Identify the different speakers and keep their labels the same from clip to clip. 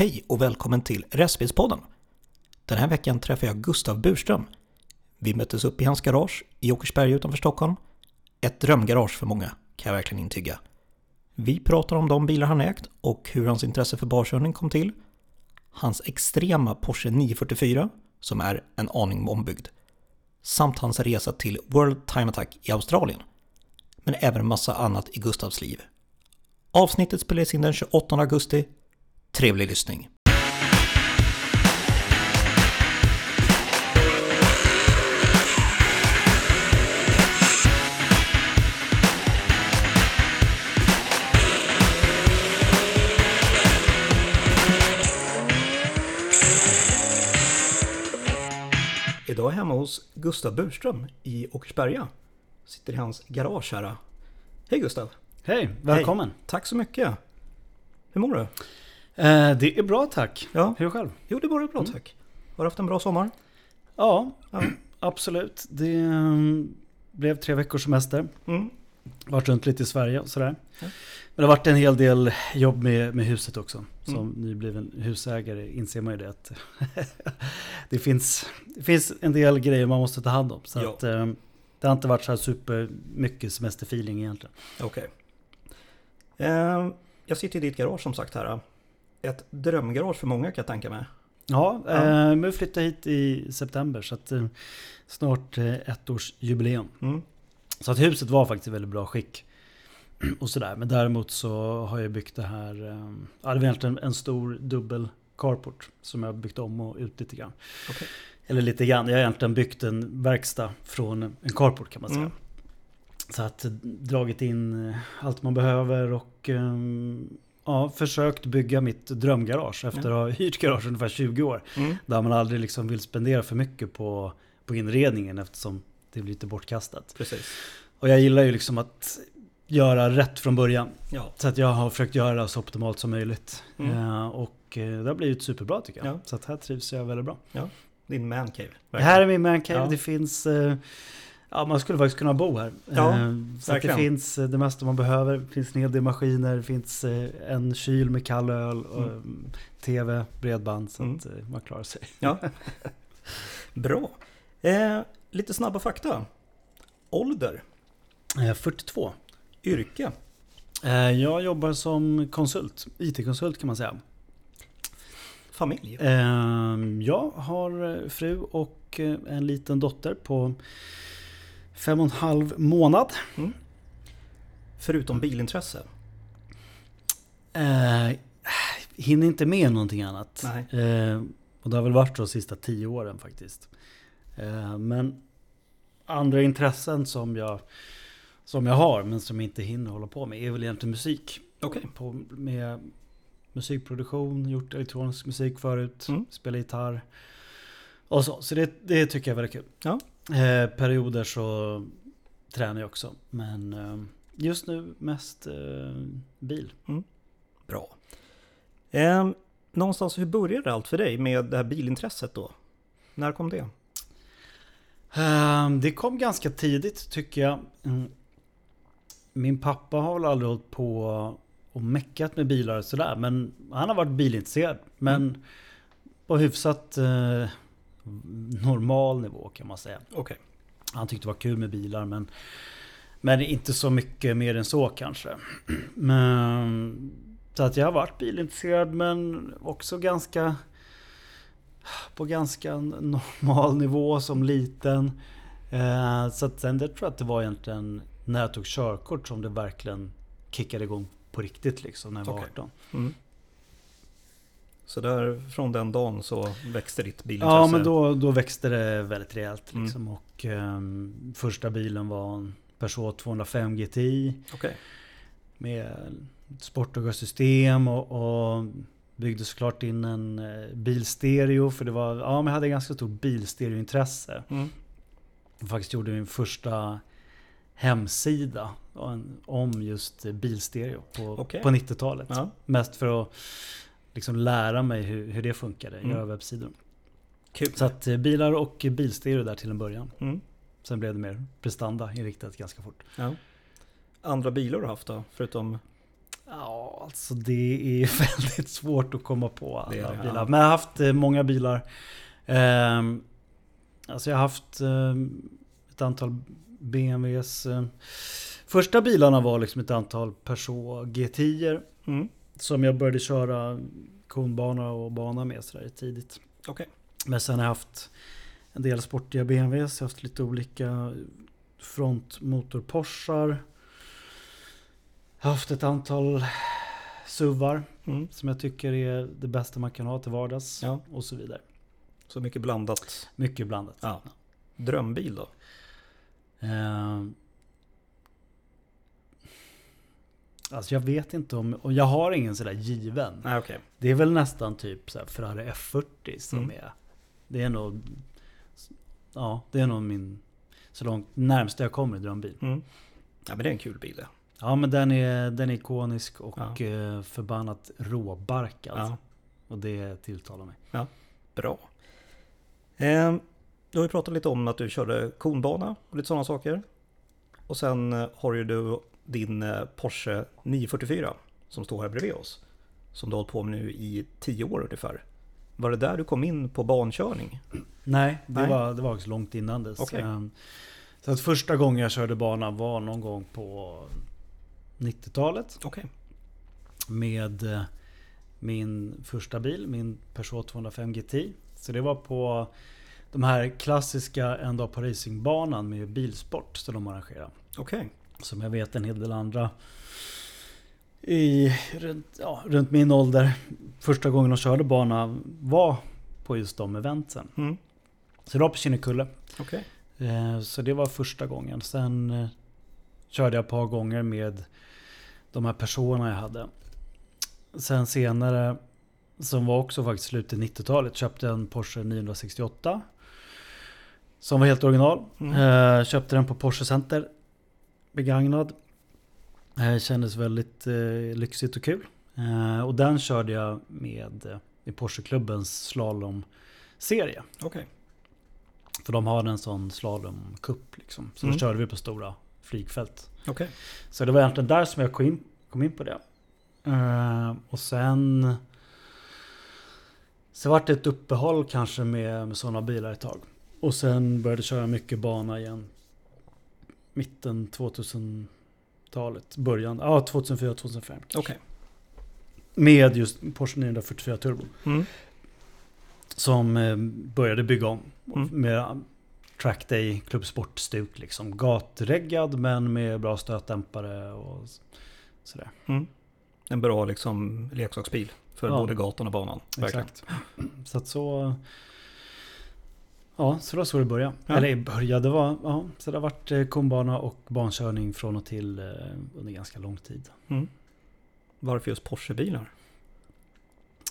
Speaker 1: Hej och välkommen till Restbilspodden. Den här veckan träffar jag Gustav Burström. Vi möttes upp i hans garage i Åkersberga utanför Stockholm. Ett drömgarage för många, kan jag verkligen intyga. Vi pratar om de bilar han ägt och hur hans intresse för barkörning kom till. Hans extrema Porsche 944, som är en aning ombyggd. Samt hans resa till World Time Attack i Australien. Men även en massa annat i Gustavs liv. Avsnittet spelades in den 28 augusti. Trevlig lyssning! Idag är jag hemma hos Gustav Burström i Åkersberga. Sitter i hans garage här. Hej Gustav!
Speaker 2: Hej, välkommen.
Speaker 1: Hej. Tack så mycket! Hur mår du?
Speaker 2: Eh, det är bra tack.
Speaker 1: Ja.
Speaker 2: Hur själv?
Speaker 1: Jo, det var bra tack. Har du haft en bra sommar?
Speaker 2: Ja,
Speaker 1: Ja.
Speaker 2: absolut. Det mm, blev tre veckors semester.
Speaker 1: Mm.
Speaker 2: Varit runt lite i Sverige och sådär.
Speaker 1: Ja.
Speaker 2: Men det har varit en hel del jobb med, med huset också. Som
Speaker 1: Mm.
Speaker 2: nybliven husägare inser man ju det att det, finns, det finns en del grejer man måste ta hand om. Så
Speaker 1: Ja.
Speaker 2: att, eh, det har inte varit så här super mycket semesterfeeling egentligen.
Speaker 1: Okej. Eh, jag sitter i ditt garage som sagt här. Ett drömgarage för många kan jag tänka mig.
Speaker 2: Ja,
Speaker 1: Ja.
Speaker 2: eh, men vi flyttade hit i september så att eh, snart eh, ett års jubileum.
Speaker 1: Mm.
Speaker 2: Så att huset var faktiskt i väldigt bra skick. Och sådär. Men däremot så har jag byggt det här. eh, Ja, det var egentligen en stor dubbel carport. Som jag byggt om och ut lite grann.
Speaker 1: Okej.
Speaker 2: Eller lite grann. Jag har egentligen byggt en verkstad från en carport kan man säga.
Speaker 1: Mm.
Speaker 2: Så att eh, dragit in eh, allt man behöver och ehm, ja, försökt bygga mitt drömgarage efter att ha hyrt garage ungefär 20 år.
Speaker 1: Mm.
Speaker 2: Där man aldrig liksom vill spendera för mycket på, på inredningen eftersom det blir lite bortkastat.
Speaker 1: Precis.
Speaker 2: Och jag gillar ju liksom att göra rätt från början.
Speaker 1: Ja.
Speaker 2: Så att jag har försökt göra så optimalt som möjligt.
Speaker 1: Mm.
Speaker 2: Eh, och eh, det har blivit superbra tycker jag.
Speaker 1: Ja.
Speaker 2: Så att här trivs jag väldigt bra.
Speaker 1: Din mancave.
Speaker 2: Det här är min mancave.
Speaker 1: Ja.
Speaker 2: Det finns... eh, Ja, man skulle faktiskt kunna bo här.
Speaker 1: Ja,
Speaker 2: Eh, så att det finns eh, det mesta man behöver. Det finns en hel del maskiner. Det finns eh, en kyl med kall öl. Och,
Speaker 1: Mm.
Speaker 2: mm, TV, bredband. Så
Speaker 1: Mm.
Speaker 2: att man klarar sig.
Speaker 1: Ja. Bra. Eh, lite snabba fakta. Ålder.
Speaker 2: Eh, 42.
Speaker 1: Yrke.
Speaker 2: Eh, jag jobbar som konsult. IT-konsult kan man säga.
Speaker 1: Familj.
Speaker 2: Ehm, Jag har fru och en liten dotter på fem och en halv månad.
Speaker 1: Förutom bilintresse.
Speaker 2: Eh, hinner inte med någonting annat. Eh, och det har väl varit så de sista tio åren faktiskt. Eh, men andra intressen som jag, som jag har men som jag inte hinner hålla på med är väl egentligen musik.
Speaker 1: Okej.
Speaker 2: På, med musikproduktion, gjort elektronisk musik förut,
Speaker 1: Mm.
Speaker 2: spelat gitarr. Och så, så det, det tycker jag är väldigt kul.
Speaker 1: Ja.
Speaker 2: Eh, perioder så tränar jag också. Men eh, just nu mest eh, bil.
Speaker 1: Bra. Eh, någonstans, hur började allt för dig med det här bilintresset då? När kom det?
Speaker 2: Eh, det kom ganska tidigt tycker jag. Mm. Min pappa har väl aldrig hållit på och meckat med bilar och sådär. Men han har varit bilintresserad. Men på hyfsat eh, normal nivå kan man säga.
Speaker 1: Okej.
Speaker 2: Han tyckte det var kul med bilar men Men inte så mycket mer än så kanske. Men, så att jag har varit bilintresserad men också ganska På ganska normal nivå som liten. Eh, så att sen det tror jag att det var egentligen när jag tog körkort som det verkligen kickade igång på riktigt liksom när jag var
Speaker 1: Okej.
Speaker 2: 18.
Speaker 1: Mm. Så där från den dagen så växte ditt bilintresse?
Speaker 2: Ja men då, då växte det väldigt rejält
Speaker 1: Mm.
Speaker 2: liksom. Och ehm, första bilen var en Peugeot 205 GTI.
Speaker 1: Okej.
Speaker 2: Med sportdagarsystem och, och byggde såklart in en eh, bilstereo. För det var, ja men jag hade ganska stort bilstereointresse.
Speaker 1: Mm.
Speaker 2: Jag faktiskt gjorde min första hemsida om just bilstereo på,
Speaker 1: Okej.
Speaker 2: på 90-talet.
Speaker 1: Ja.
Speaker 2: Mest för att liksom lära mig hur, hur det funkade,
Speaker 1: Mm.
Speaker 2: göra webbsidor.
Speaker 1: Kul.
Speaker 2: Så att eh, bilar och bilstereo där till en början.
Speaker 1: Mm.
Speaker 2: Sen blev det mer prestanda inriktat ganska fort.
Speaker 1: Ja. Andra bilar du haft då? Förutom...
Speaker 2: Ja, alltså det är väldigt svårt att komma på alla
Speaker 1: Det
Speaker 2: bilar.
Speaker 1: ja.
Speaker 2: Men jag har haft eh, många bilar. Ehm, alltså jag har haft ehm, ett antal BMWs. eh, första bilarna var liksom ett antal Peugeot G10
Speaker 1: Mm.
Speaker 2: Som jag började köra konbana och bana med sådär tidigt.
Speaker 1: Okej.
Speaker 2: Men sen har jag haft en del sportiga BMWs. Jag har haft lite olika frontmotor Porschar. Jag har haft ett antal SUVar
Speaker 1: Mm.
Speaker 2: som jag tycker är det bästa man kan ha till vardags.
Speaker 1: Ja.
Speaker 2: Och så vidare.
Speaker 1: Så mycket blandat.
Speaker 2: Mycket blandat.
Speaker 1: Ja. Drömbil då?
Speaker 2: Eh, alltså jag vet inte om, och jag har ingen sådär given.
Speaker 1: Nej okej.
Speaker 2: Det är väl nästan typ så här Ferrari F40 som
Speaker 1: Mm.
Speaker 2: är. Det är nog, ja det är nog min, så långt närmsta jag kommer drömbil.
Speaker 1: Mm. Ja men det är en kul bil det.
Speaker 2: Ja men den är, den är ikonisk och
Speaker 1: Ja.
Speaker 2: eh, förbannat råbarkad.
Speaker 1: Ja.
Speaker 2: Och det tilltalar mig.
Speaker 1: Bra. Eh, du har ju pratat lite om att du körde konbana och lite sådana saker. Och sen eh, har ju du din eh, Porsche 944 som står här bredvid oss. Som du har hållit på med nu i tio år ungefär. Var det där du kom in på bankörning?
Speaker 2: Nej, det,
Speaker 1: Nej.
Speaker 2: Var, det var också långt innan dess.
Speaker 1: Okej.
Speaker 2: Ehm, Så att första gången jag körde bana var någon gång på 90-talet.
Speaker 1: Okej.
Speaker 2: Med eh, min första bil, min Peugeot 205 GT. Så det var på de här klassiska en dag på racingbanan med bilsport som de arrangerar.
Speaker 1: Okej.
Speaker 2: Som jag vet en hel del andra i, runt, ja, runt min ålder. Första gången de körde bana var på just de eventen.
Speaker 1: Mm.
Speaker 2: Så det var på Kinnekulle.
Speaker 1: Okej.
Speaker 2: Eh, Så det var första gången. Sen eh, körde jag ett par gånger med de här personerna jag hade. Sen senare, som var också faktiskt slutet 90-talet, köpte jag en Porsche 968. Som var helt original.
Speaker 1: Mm.
Speaker 2: Eh, köpte den på Porsche Center. Begagnad. Eh, kändes väldigt eh, lyxigt och kul. Eh, och den körde jag med eh, i Porscheklubbens slalomserie.
Speaker 1: Okej.
Speaker 2: För de har en sån slalomcup liksom. Så
Speaker 1: Mm.
Speaker 2: då körde vi på stora flygfält.
Speaker 1: Okej.
Speaker 2: Så det var egentligen där som jag kom in, kom in på det. Eh, och sen... Så vart det ett uppehåll kanske med, med sådana bilar ett tag. Och sen började jag köra mycket bana igen. Mitten 2000-talet. Början. Ja, 2004-2005.
Speaker 1: Okej.
Speaker 2: Med just Porsche 944 Turbo.
Speaker 1: Mm.
Speaker 2: Som eh, började bygga om.
Speaker 1: Mm.
Speaker 2: Med trackday klubbsportstuk liksom. Gatreggad men med bra stötdämpare och sådär.
Speaker 1: Mm. En bra liksom leksaksbil för
Speaker 2: Ja.
Speaker 1: både gatan och banan. Verkligen.
Speaker 2: Exakt. Så att så... Ja, så det var så det började.
Speaker 1: Ja.
Speaker 2: Eller började var... Ja, så det har varit eh, kombana och bankörning från och till eh, under ganska lång tid.
Speaker 1: Mm. Varför just Porsche-bilar?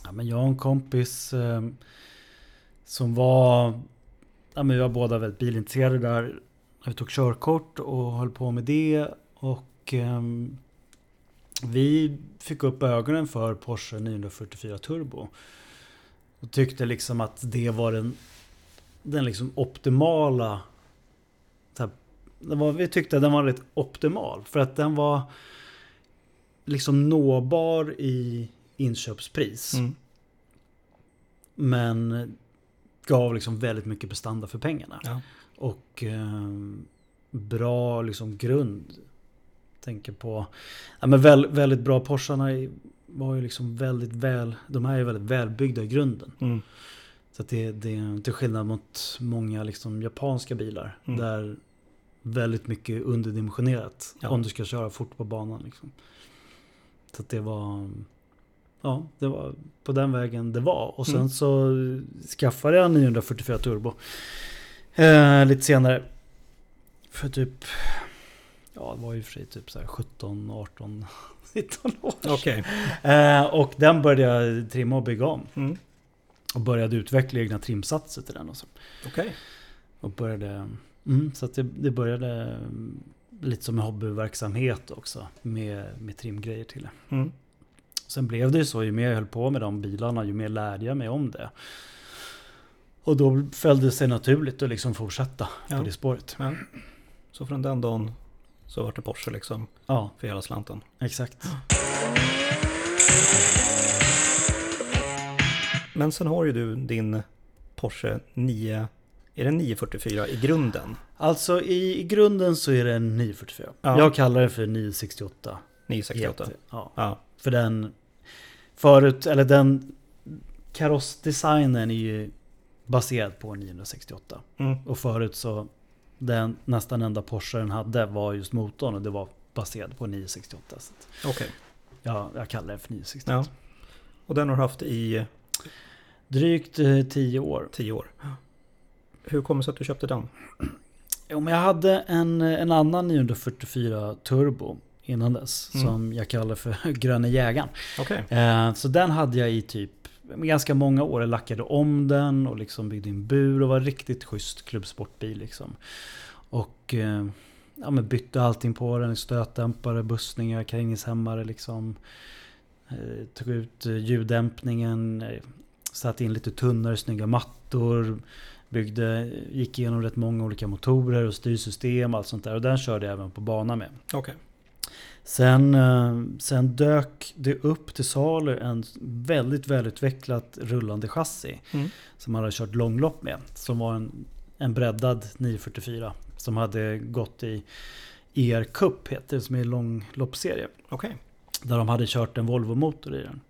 Speaker 2: Ja, men jag och en kompis eh, som var... Ja, men vi var båda väldigt bilintresserade där. när Vi tog körkort och höll på med det. Och ehm, vi fick upp ögonen för Porsche 944 Turbo. Och tyckte liksom att det var den, den liksom optimala... här, var, vi tyckte att den var rätt optimal. För att den var liksom nåbar i inköpspris.
Speaker 1: Mm.
Speaker 2: Men gav liksom väldigt mycket prestanda för pengarna.
Speaker 1: Ja.
Speaker 2: Och eh, bra liksom grund. Tänker på... Ja, men väl, väldigt bra Porscharna var ju liksom väldigt väl... De här är väldigt välbyggda i grunden.
Speaker 1: Mm.
Speaker 2: Så det, det är till skillnad mot många liksom japanska bilar.
Speaker 1: Mm.
Speaker 2: Där väldigt mycket underdimensionerat.
Speaker 1: Ja.
Speaker 2: Om du ska köra fort på banan. Liksom. Så det var... Ja, det var på den vägen det var. Och sen
Speaker 1: Mm.
Speaker 2: så skaffade jag en 944 Turbo. Eh, lite senare. För typ... Ja, det var ju för sig typ så här 17, 18, 19 år.
Speaker 1: Okej.
Speaker 2: Eh, och den började jag trimma och bygga om.
Speaker 1: Mm.
Speaker 2: Och började utveckla egna trimsatser till den. Och, så.
Speaker 1: Okej.
Speaker 2: och började... Mm, så att det, det började mm, lite som en hobbyverksamhet också. Med, med trimgrejer till det.
Speaker 1: Mm.
Speaker 2: Sen blev det ju så, ju mer jag höll på med de bilarna, ju mer lärde jag mig om det. Och då föll det sig naturligt att liksom fortsätta
Speaker 1: Ja.
Speaker 2: på det spåret.
Speaker 1: Ja. Så från den dagen så var det Porsche liksom
Speaker 2: Ja,
Speaker 1: för hela slanten.
Speaker 2: exakt.
Speaker 1: Men sen har ju du din Porsche 9, är det 944 i grunden?
Speaker 2: Alltså i, i grunden så är det en 944.
Speaker 1: Ja.
Speaker 2: Jag kallar det för 968.
Speaker 1: 968?
Speaker 2: GT. Ja.
Speaker 1: Ja.
Speaker 2: För den förut, eller den karossdesignen är ju baserad på 968.
Speaker 1: Mm.
Speaker 2: Och förut så den nästan enda Porsche den hade var just motorn och det var baserad på 968. Så att,
Speaker 1: Okej.
Speaker 2: ja, jag kallar det för 968.
Speaker 1: Ja. Och den har du haft i
Speaker 2: Drygt eh, 10 år.
Speaker 1: 10 år. Hur kommer det sig att du köpte den?
Speaker 2: Jo, men jag hade en, en annan 944 Turbo innan dess.
Speaker 1: Mm.
Speaker 2: Som jag kallar för Gröna Jägaren.
Speaker 1: Okej.
Speaker 2: Eh, så den hade jag i typ ganska många år. Jag lackade om den och liksom byggde in bur och var riktigt schysst klubbsportbil. Liksom. Och eh, ja, men bytte allting på den. Stötdämpare, bussningar, karringningshämmare. Liksom. Eh, tog ut eh, ljuddämpningen. Satte in lite tunnare, snygga mattor. Byggde, gick igenom rätt många olika motorer och styrsystem. Allt sånt där. Och den körde jag även på bana med.
Speaker 1: Okej.
Speaker 2: Sen, eh, sen dök det upp till salu en väldigt välutvecklat rullande chassi.
Speaker 1: Mm.
Speaker 2: Som man hade kört långlopp med. Som var en, en breddad 944. Som hade gått i ER Cup heter det, som är en långloppsserie.
Speaker 1: Okej.
Speaker 2: Där de hade kört en Volvo-motor i den.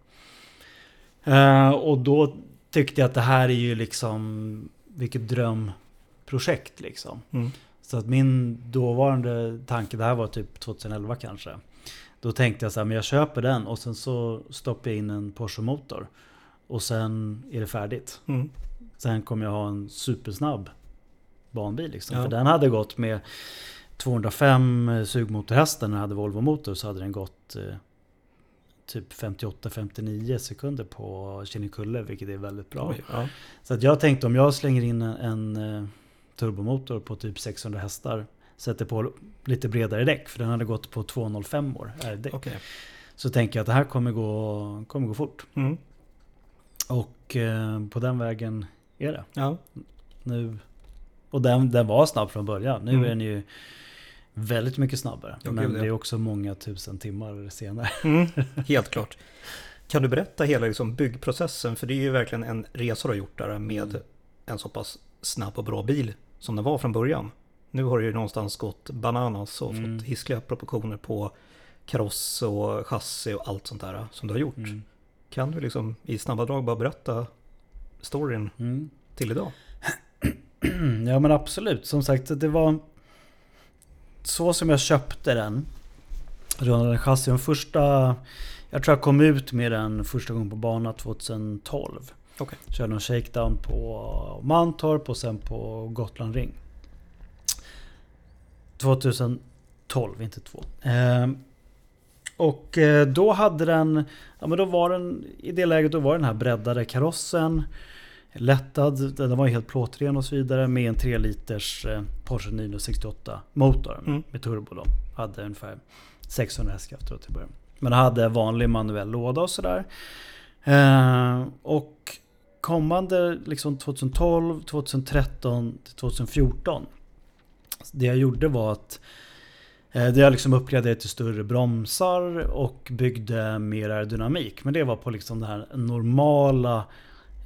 Speaker 2: Eh, och då tyckte jag att det här är ju liksom vilket drömprojekt liksom.
Speaker 1: Mm.
Speaker 2: Så att min dåvarande tanke, det här var typ 2011 kanske. Då tänkte jag så här, men jag köper den och sen så stoppar jag in en Porsche-motor. Och sen är det färdigt.
Speaker 1: Mm.
Speaker 2: Sen kommer jag ha en supersnabb banbil liksom.
Speaker 1: Ja.
Speaker 2: För den hade gått med 205 sugmotorhästar när jag hade Volvo-motor så hade den gått eh, typ 58-59 sekunder på Kinnekulle, vilket är väldigt bra.
Speaker 1: Oj, ja.
Speaker 2: Så att jag tänkte om jag slänger in en, en eh, turbomotor på typ 600 hästar, sätter på lite bredare däck, för den hade gått på 205 år R-däck.
Speaker 1: Okej.
Speaker 2: Så tänker jag att det här kommer gå, kommer gå fort.
Speaker 1: Mm.
Speaker 2: Och eh, på den vägen är det
Speaker 1: Ja.
Speaker 2: nu. Och den, den var snabb från början. Nu
Speaker 1: Mm.
Speaker 2: är den ju väldigt mycket snabbare.
Speaker 1: Ja,
Speaker 2: men det är också många tusen timmar senare.
Speaker 1: Mm. Helt klart. Kan du berätta hela liksom byggprocessen? För det är ju verkligen en resa du har gjort där med
Speaker 2: Mm.
Speaker 1: en så pass snabb och bra bil som den var från början. Nu har det ju någonstans gått bananas och
Speaker 2: Mm.
Speaker 1: fått hiskliga proportioner på kaross och chassi och allt sånt där som du har gjort.
Speaker 2: Mm.
Speaker 1: Kan du liksom i snabba drag bara berätta storyn
Speaker 2: Mm.
Speaker 1: till idag?
Speaker 2: Ja men absolut. Som sagt, det var så som jag köpte den. Rullande chassi. Den första... Jag tror jag kom ut med den första gången på bana 2012.
Speaker 1: Okej.
Speaker 2: Körde en shakedown på Mantorp och sen på Gotland Ring. 2012, inte två. Ehm, och eh, då hade den... Ja men då var den... I det läget då var den här breddade karossen. Lättad, den var helt plåtren och så vidare med en 3 liters eh, Porsche 968 motor
Speaker 1: Mm.
Speaker 2: med turbo då. Hade ungefär 600 hästkrafter till början. Men hade vanlig manuell låda och sådär. Eh, och kommande liksom 2012, 2013 till 2014. Det jag gjorde var att eh, det jag liksom uppgraderade till större bromsar och byggde mer aerodynamik. Men det var på liksom den här normala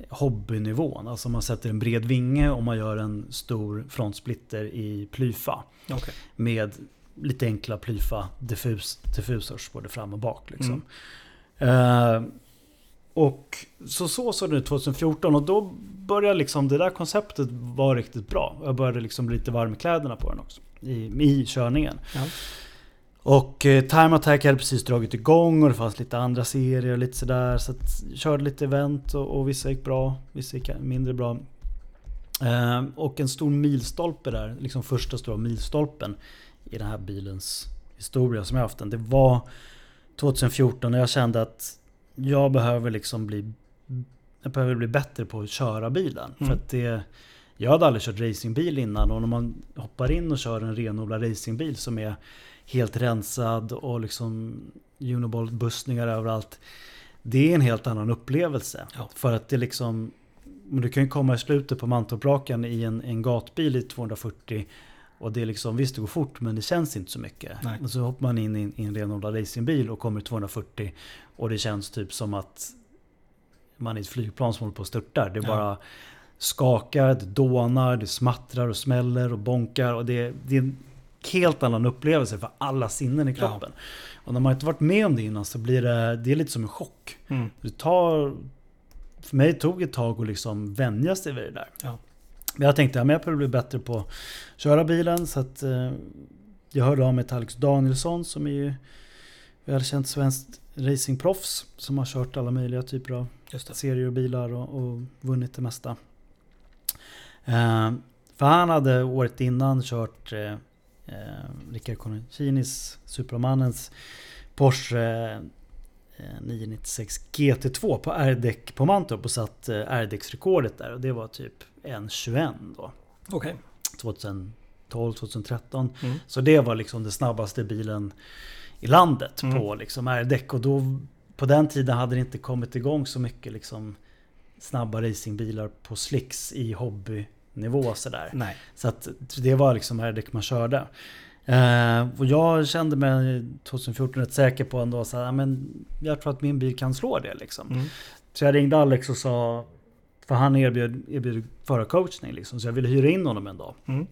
Speaker 2: hobbynivån. Alltså man sätter en bred vinge och man gör en stor frontsplitter i plyfa.
Speaker 1: Okej.
Speaker 2: Med lite enkla plyfa diffus, diffusers både fram och bak. Liksom.
Speaker 1: Mm.
Speaker 2: Eh, och så så såg det ut 2014 och då började liksom det där konceptet vara riktigt bra. Jag började liksom bli lite varm i kläderna på den också. I, i körningen.
Speaker 1: Ja.
Speaker 2: Och eh, Time Attack hade precis dragit igång och det fanns lite andra serier och lite sådär. Så att körde lite event och, och vissa gick bra, vissa gick mindre bra. Eh, och en stor milstolpe där, liksom första stora milstolpen i den här bilens historia som jag haft den. Det var 2014 när jag kände att jag behöver liksom bli jag behöver bli bättre på att köra bilen.
Speaker 1: Mm.
Speaker 2: För att det, jag hade aldrig kört racingbil innan och när man hoppar in och kör en renodlad racingbil som är helt rensad och liksom Unibolt-bussningar överallt. Det är en helt annan upplevelse.
Speaker 1: Ja.
Speaker 2: För att det liksom men du kan ju komma i slutet på Mantorprakan i en, en gatbil i 240 Och det är liksom, visst det går fort men det känns inte så mycket.
Speaker 1: Nej.
Speaker 2: Och så hoppar man in i, i en renodlad racingbil och kommer 240 och det känns typ som att man är ett flygplan som håller på att störta. Det
Speaker 1: Ja.
Speaker 2: bara skakar, det dånar, det smattrar och smäller och bonkar. Och det, det är en helt annan upplevelse för alla sinnen i kroppen. Och när man inte varit med om det innan så blir det, det är lite som en chock.
Speaker 1: Mm.
Speaker 2: Det tar... För mig tog det ett tag att liksom vänja sig vid det där.
Speaker 1: Ja.
Speaker 2: Men jag tänkte att jag behöver bli bättre på att köra bilen. Så att eh, jag hörde av mig till Alex Danielsson som är ju välkänt svenskt racingproffs. Som har kört alla möjliga typer av serier och bilar och, och vunnit det mesta. Eh, för han hade året innan kört eh, eh, Rickard Conicinis, Supermannens Porsche eh, 996 GT2 på R-däck på Mantorp och satt eh, R-däcksrekordet där och det var typ 1.21 då.
Speaker 1: Okej.
Speaker 2: 2012, 2013.
Speaker 1: Mm.
Speaker 2: Så det var liksom den snabbaste bilen i landet
Speaker 1: Mm.
Speaker 2: på liksom R-däck. Och då, på den tiden hade det inte kommit igång så mycket liksom snabba racingbilar på slicks i hobbynivå sådär.
Speaker 1: Nej.
Speaker 2: Så att det var liksom R-däck man körde. Eh, och jag kände mig 2014 rätt säker på ändå så här, "Ja, men jag tror att min bil kan slå det liksom.
Speaker 1: Mm.
Speaker 2: Så jag ringde Alex och sa, för han erbjöd, erbjöd förarcoachning liksom, så jag ville hyra in honom en dag
Speaker 1: Mm.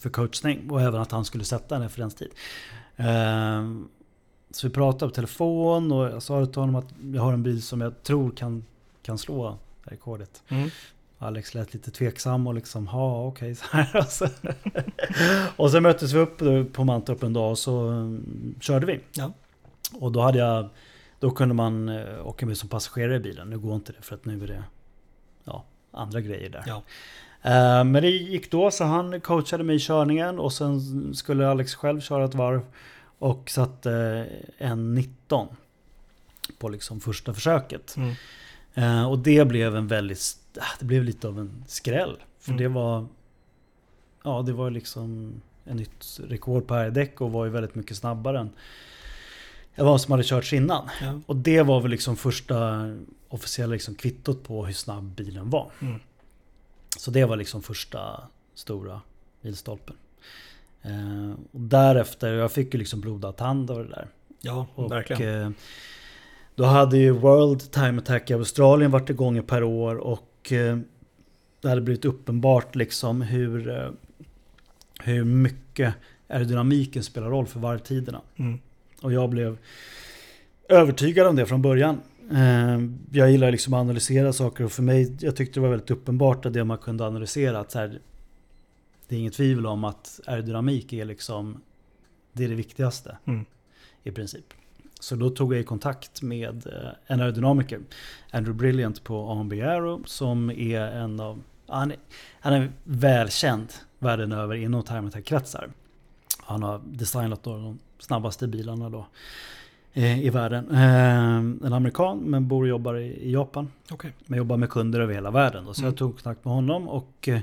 Speaker 2: för coachning och även att han skulle sätta en referenstid. Ehm, så vi pratade på telefon och jag sa till honom att jag har en bil som jag tror kan, kan slå rekordet.
Speaker 1: Mm.
Speaker 2: Alex lät lite tveksam och liksom, ha okej så här. Alltså. och sen möttes vi upp på Mantorp en dag och så mm, körde vi.
Speaker 1: Ja.
Speaker 2: Och då hade jag, då kunde man eh, åka med som passagerare i bilen. Nu går inte det för att nu är det ja, andra grejer där.
Speaker 1: Ja.
Speaker 2: Eh, Men det gick då så han coachade mig i körningen och sen skulle Alex själv köra ett varv och satte en 19 på liksom första försöket.
Speaker 1: Mm.
Speaker 2: Eh, Och det blev en väldigt, ah, det blev lite av en skräll. För
Speaker 1: Mm.
Speaker 2: det var, ja det var liksom en nytt rekord på R-däck och var ju väldigt mycket snabbare än än vad som hade körts innan.
Speaker 1: Ja.
Speaker 2: Och det var väl liksom första officiella liksom kvittot på hur snabb bilen var.
Speaker 1: Mm.
Speaker 2: Så det var liksom första stora milstolpen. Eh, och därefter, jag fick ju liksom blodad tand av det där.
Speaker 1: Ja,
Speaker 2: Och,
Speaker 1: verkligen.
Speaker 2: eh, då hade ju World Time Attack i Australien varit igång per år och eh, det hade blivit uppenbart liksom hur, eh, hur mycket aerodynamiken spelar roll för varvtiderna.
Speaker 1: Mm.
Speaker 2: Och jag blev övertygad om det från början. Eh, Jag gillar liksom att analysera saker och för mig, jag tyckte det var väldigt uppenbart att det man kunde analysera att här, det är inget tvivel om att aerodynamik är liksom, det är det viktigaste
Speaker 1: Mm.
Speaker 2: i princip. Så då tog jag i kontakt med eh, en aerodynamiker, Andrew Brilliant på AMB Aero, som är en av, han är, han är välkänd världen över inom time attack-kretsar. Han har designat de snabbaste bilarna då eh, i världen. Eh, En amerikan men bor och jobbar i Japan.
Speaker 1: Okej.
Speaker 2: Men jobbar med kunder över hela världen. Då. Så
Speaker 1: Mm.
Speaker 2: jag tog kontakt med honom och eh,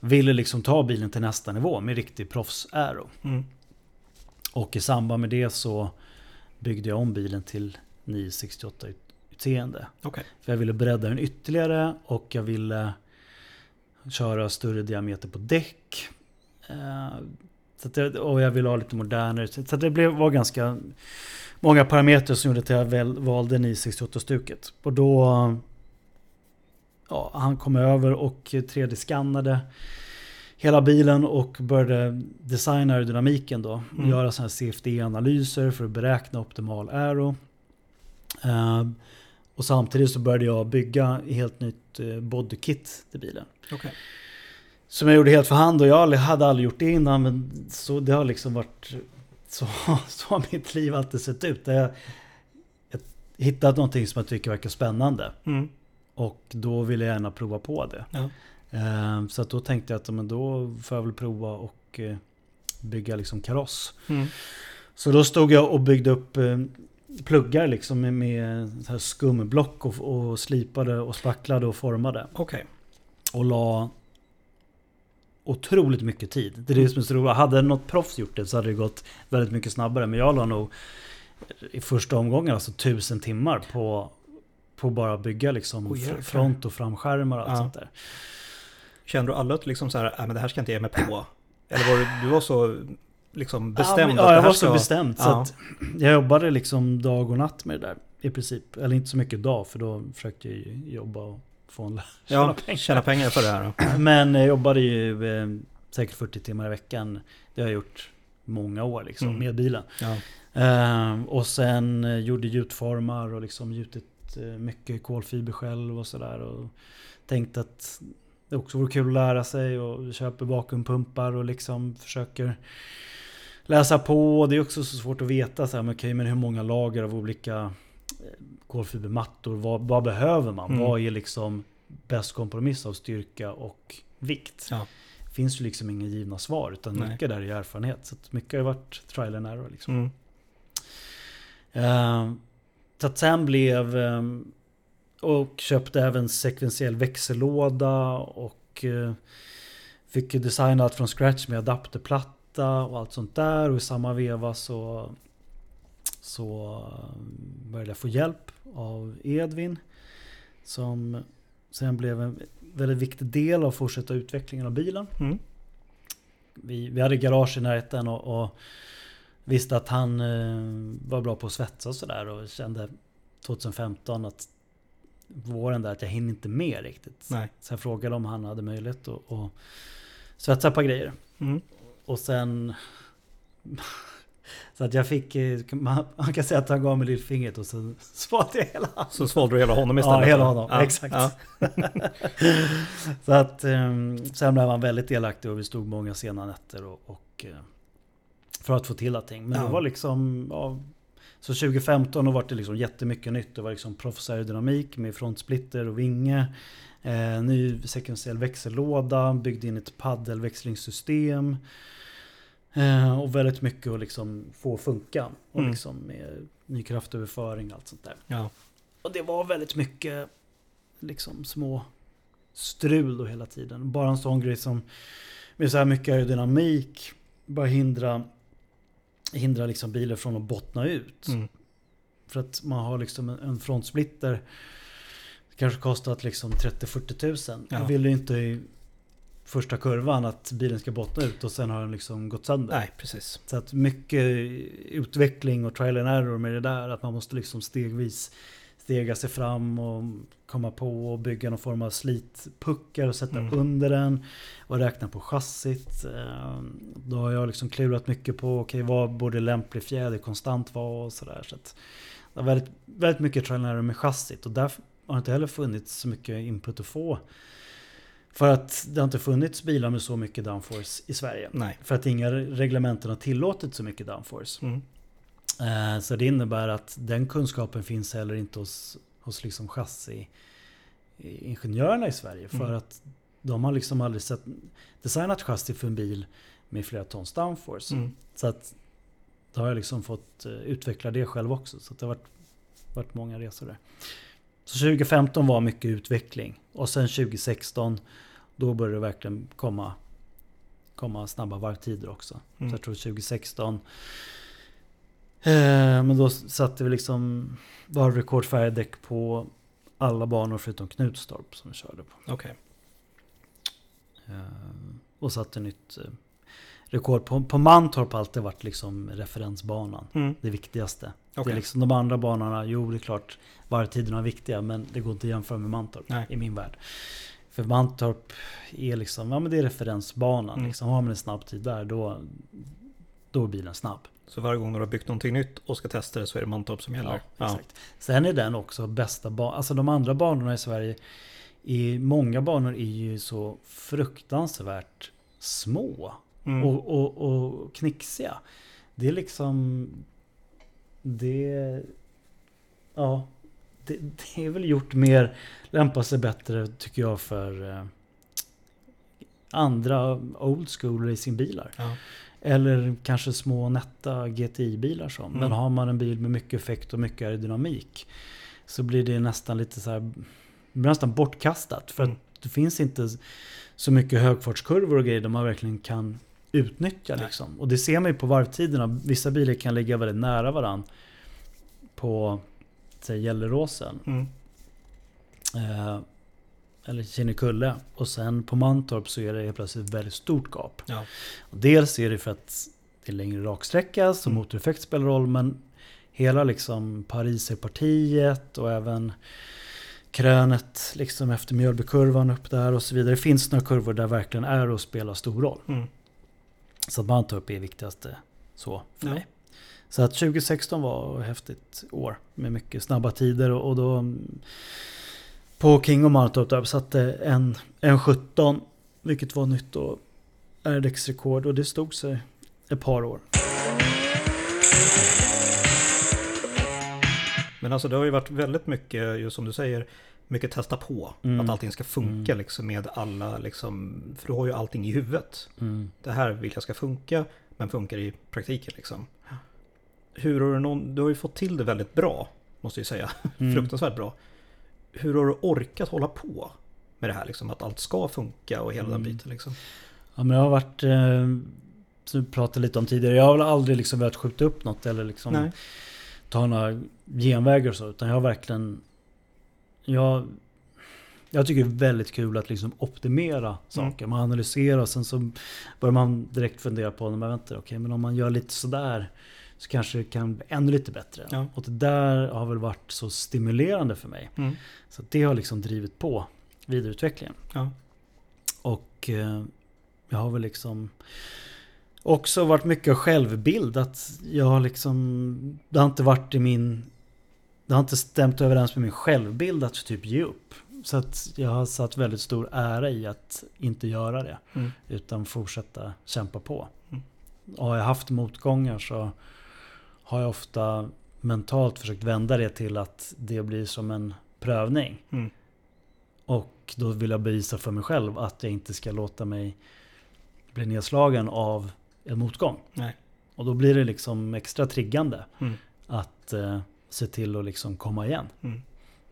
Speaker 2: ville liksom ta bilen till nästa nivå med riktig proffs-aero.
Speaker 1: Mm.
Speaker 2: Och i samband med det så byggde jag om bilen till 968 utseende.
Speaker 1: Okej.
Speaker 2: För jag ville bredda den ytterligare och jag ville köra större diameter på däck. Eh, Så det, och jag ville ha lite modernare. Så det blev, var ganska många parametrar som gjorde att jag väl valde 968-stuket. Och då... Ja, han kom över och 3D-skannade hela bilen och började designa aerodynamiken då.
Speaker 1: Mm.
Speaker 2: Göra sådana här CFD-analyser för att beräkna optimal aero. Eh, och samtidigt så började jag bygga helt nytt eh, bodykit till bilen.
Speaker 1: Okej.
Speaker 2: Som jag gjorde helt för hand och jag hade aldrig gjort det innan men så det har liksom varit så, så har mitt liv alltid sett ut. Jag, jag hittat någonting som jag tycker verkar spännande
Speaker 1: Mm.
Speaker 2: och då ville jag gärna prova på det.
Speaker 1: Ja.
Speaker 2: Eh, Så då tänkte jag att men då får jag väl prova och eh, bygga liksom kaross.
Speaker 1: Mm.
Speaker 2: Så då stod jag och byggde upp eh, pluggar liksom med, med här skumblock och, och slipade och spacklade och formade.
Speaker 1: Okej.
Speaker 2: Och la otroligt mycket tid. Det är det som är så roligt. Hade något proffs gjort det så hade det gått väldigt mycket snabbare. Men jag la nog i första omgången alltså tusen timmar på, på bara bygga liksom fr- front och framskärmar och allt
Speaker 1: Ja.
Speaker 2: sånt där.
Speaker 1: Känner du aldrig att liksom så här, "Nej, men det här ska inte jag ge mig på? Eller var du, du var så liksom bestämd?
Speaker 2: Ja,
Speaker 1: att
Speaker 2: ja jag var så
Speaker 1: ska-
Speaker 2: bestämd. Så
Speaker 1: Ja.
Speaker 2: att jag jobbade liksom dag och natt med det där i princip. Eller inte så mycket dag för då försökte jag jobba och få en tjäna
Speaker 1: Ja,
Speaker 2: pengar.
Speaker 1: tjäna pengar för det här. då.
Speaker 2: Men jag jobbade ju eh, säkert 40 timmar i veckan. Det har jag gjort många år liksom
Speaker 1: Mm.
Speaker 2: med bilen.
Speaker 1: Ja.
Speaker 2: Ehm, och sen eh, gjorde gjutformar och liksom gjutit eh, mycket kolfiber själv och sådär. Och tänkte att det också vore kul att lära sig och köper vakuumpumpar och liksom försöker läsa på. Det är också så svårt att veta så här, men, okej, men hur många lager av olika eh, kolfibermattor, vad, vad behöver man?
Speaker 1: Mm.
Speaker 2: Vad är liksom bäst kompromiss av styrka och vikt?
Speaker 1: Ja.
Speaker 2: finns ju liksom inga givna svar utan
Speaker 1: Nej.
Speaker 2: mycket där är erfarenhet. Så mycket har ju varit trial and error. Liksom.
Speaker 1: Mm.
Speaker 2: Eh, så att sen blev... eh, och köpte även sekventiell växellåda och eh, fick designa allt från scratch med adapterplatta och allt sånt där. Och i samma veva så, så eh, började jag få hjälp av Edvin. Som sen blev en väldigt viktig del av fortsatta utvecklingen av bilen.
Speaker 1: Mm.
Speaker 2: Vi, vi hade garage i närheten och, och visste att han eh, var bra på att svetsa och sådär och kände 2015 att våren där att jag hinner inte med riktigt.
Speaker 1: Nej.
Speaker 2: Så jag frågade om han hade möjlighet att, att svetsa par grejer.
Speaker 1: Mm.
Speaker 2: Och sen... Så att jag fick... Man man kan säga att han gav mig lillfingret och så svalde jag hela handen.
Speaker 1: Så svalde du hela honom istället?
Speaker 2: Ja, hela honom. Exakt.
Speaker 1: Ja.
Speaker 2: Så att um, sen blev han väldigt delaktig och vi stod många sena nätter och, och eh, för att få till allting. Men
Speaker 1: Ja.
Speaker 2: det var liksom ja, så 2015 då var det liksom jättemycket nytt. Det var liksom proffs aerodynamik med frontsplitter och vinge. Eh, ny sekventiell växellåda, byggde in ett paddelväxlingssystem. Eh, och väldigt mycket att liksom få funka. Och
Speaker 1: Mm.
Speaker 2: liksom med ny kraftöverföring och allt sånt där.
Speaker 1: Ja.
Speaker 2: Och det var väldigt mycket liksom små strul då hela tiden. Bara en sån grej som med så här mycket aerodynamik bara hindra hindra liksom bilen från att bottna ut.
Speaker 1: Mm.
Speaker 2: För att man har liksom en, frontsplitter kanske kostat liksom 30-40 tusen.
Speaker 1: Ja.
Speaker 2: Jag vill ju inte i första kurvan att bilen ska bottna ut och sen har den liksom gått sönder.
Speaker 1: Nej, precis.
Speaker 2: Så att mycket utveckling och trial and error med det där. Att man måste liksom stegvis stega sig fram och komma på och bygga någon form av slitpuckar och sätta
Speaker 1: Mm.
Speaker 2: under den. Och räkna på chassit. Eh, Då har jag liksom klurat mycket på okej, vad borde lämplig fjäder konstant vara och sådär. Så att det har väldigt, väldigt mycket trial and med chassit. Och där har det inte heller funnits så mycket input att få. För att det har inte funnits bilar med så mycket downforce i Sverige.
Speaker 1: Nej.
Speaker 2: För att inga reglementen har tillåtit så mycket downforce.
Speaker 1: Mm.
Speaker 2: Eh, Så det innebär att den kunskapen finns heller inte hos, hos liksom chassi-ingenjörerna i Sverige. För
Speaker 1: Mm.
Speaker 2: att de har liksom aldrig sett, designat chassi för en bil med flera tons downforce.
Speaker 1: Mm.
Speaker 2: Så att då har jag liksom fått eh, utveckla det själv också. Så det har varit, varit många resor där. Så 2015 var mycket utveckling. Och sen 2016 då började det verkligen komma, komma snabba varvtider också.
Speaker 1: Mm.
Speaker 2: Så jag tror 2016 eh, Men då satte vi liksom varvrekord färgdäck på alla banor förutom Knutstorp som vi körde på.
Speaker 1: Okej.
Speaker 2: Eh, och satte nytt eh, rekord. På, på Mantorp har alltid varit liksom referensbanan.
Speaker 1: Mm.
Speaker 2: Det viktigaste. Det
Speaker 1: Okej.
Speaker 2: är liksom de andra banorna, jo det är klart varvtiderna är viktiga men det går inte att jämföra med Mantorp
Speaker 1: Nej.
Speaker 2: i min värld. För Mantorp är liksom, ja men det är referensbanan.
Speaker 1: Mm.
Speaker 2: Liksom, har man en snabb tid där då, då är bilen snabb.
Speaker 1: Så varje gång du har byggt någonting nytt och ska testa det så är det Mantorp som gäller?
Speaker 2: Ja, exakt. Sen är den också bästa banan. Alltså de andra banorna i Sverige, i många banor är ju så fruktansvärt små.
Speaker 1: Mm.
Speaker 2: Och, och, och knixiga. Det är liksom... Det... Ja. Det, det är väl gjort mer, lämpar sig bättre tycker jag för eh, andra old school racingbilar.
Speaker 1: Ja.
Speaker 2: Eller kanske små nätta GTI-bilar som. Men
Speaker 1: Mm.
Speaker 2: har man en bil med mycket effekt och mycket aerodynamik så blir det nästan lite så här, nästan bortkastat. För
Speaker 1: Mm.
Speaker 2: att det finns inte så mycket högfartskurvor och grejer där man verkligen kan utnyttja liksom. Och det ser man ju på varvtiderna. Vissa bilar kan ligga väldigt nära varandra på säg Gelleråsen.
Speaker 1: Mm.
Speaker 2: Eh, eller Kinnekulle. Och sen på Mantorp så är det helt plötsligt ett väldigt stort gap.
Speaker 1: Ja.
Speaker 2: Och dels är det för att det är längre raksträcka, så
Speaker 1: Mm.
Speaker 2: motoreffekt spelar roll. Men hela liksom Pariserpartiet och även krönet liksom efter Mjölbykurvan upp där och så vidare. Det finns några kurvor där verkligen är att spela stor roll.
Speaker 1: Mm.
Speaker 2: Så att Mantorp är viktigaste så för
Speaker 1: Ja.
Speaker 2: mig. Så att 2016 var ett häftigt år med mycket snabba tider och, och då på King och Mantorp där satte en, en 17 vilket var nytt och RDX-rekord och det stod sig ett par år.
Speaker 1: Men alltså det har ju varit väldigt mycket, just som du säger, mycket testa på.
Speaker 2: Mm.
Speaker 1: Att allting ska funka
Speaker 2: Mm.
Speaker 1: liksom med alla, liksom, för du har ju allting i huvudet.
Speaker 2: Mm.
Speaker 1: Det här vill jag ska funka, men funkar i praktiken liksom. Hur har du någon, du har ju fått till det väldigt bra, måste jag säga.
Speaker 2: Mm.
Speaker 1: Fruktansvärt bra. Hur har du orkat hålla på med det här liksom? Att allt ska funka och hela den
Speaker 2: Mm.
Speaker 1: biten liksom.
Speaker 2: Ja men jag har varit, eh, som vi pratade lite om tidigare, jag har väl aldrig liksom velat skjuta upp något eller liksom
Speaker 1: Nej.
Speaker 2: ta några genvägar och så. Utan jag har verkligen... Jag, jag tycker det är väldigt kul att liksom optimera saker. Man analyserar och sen så börjar man direkt fundera på, men vänta, okej, men om man gör lite sådär så kanske det kan bli ännu lite bättre.
Speaker 1: Ja.
Speaker 2: Och det där har väl varit så stimulerande för mig.
Speaker 1: Mm.
Speaker 2: Så det har liksom drivit på vidareutvecklingen.
Speaker 1: Ja.
Speaker 2: Och eh, jag har väl liksom också varit mycket självbild. Att jag har liksom, det har inte varit i min, det har inte stämt överens med min självbild att typ ge upp. Så att jag har satt väldigt stor ära i att inte göra det.
Speaker 1: Mm.
Speaker 2: Utan fortsätta kämpa på.
Speaker 1: Mm.
Speaker 2: Och har jag haft motgångar så har jag ofta mentalt försökt vända det till att det blir som en prövning.
Speaker 1: Mm.
Speaker 2: Och då vill jag bevisa för mig själv att jag inte ska låta mig bli nedslagen av en motgång.
Speaker 1: Nej.
Speaker 2: Och då blir det liksom extra triggande
Speaker 1: Mm.
Speaker 2: att eh, se till att liksom komma igen.
Speaker 1: Mm.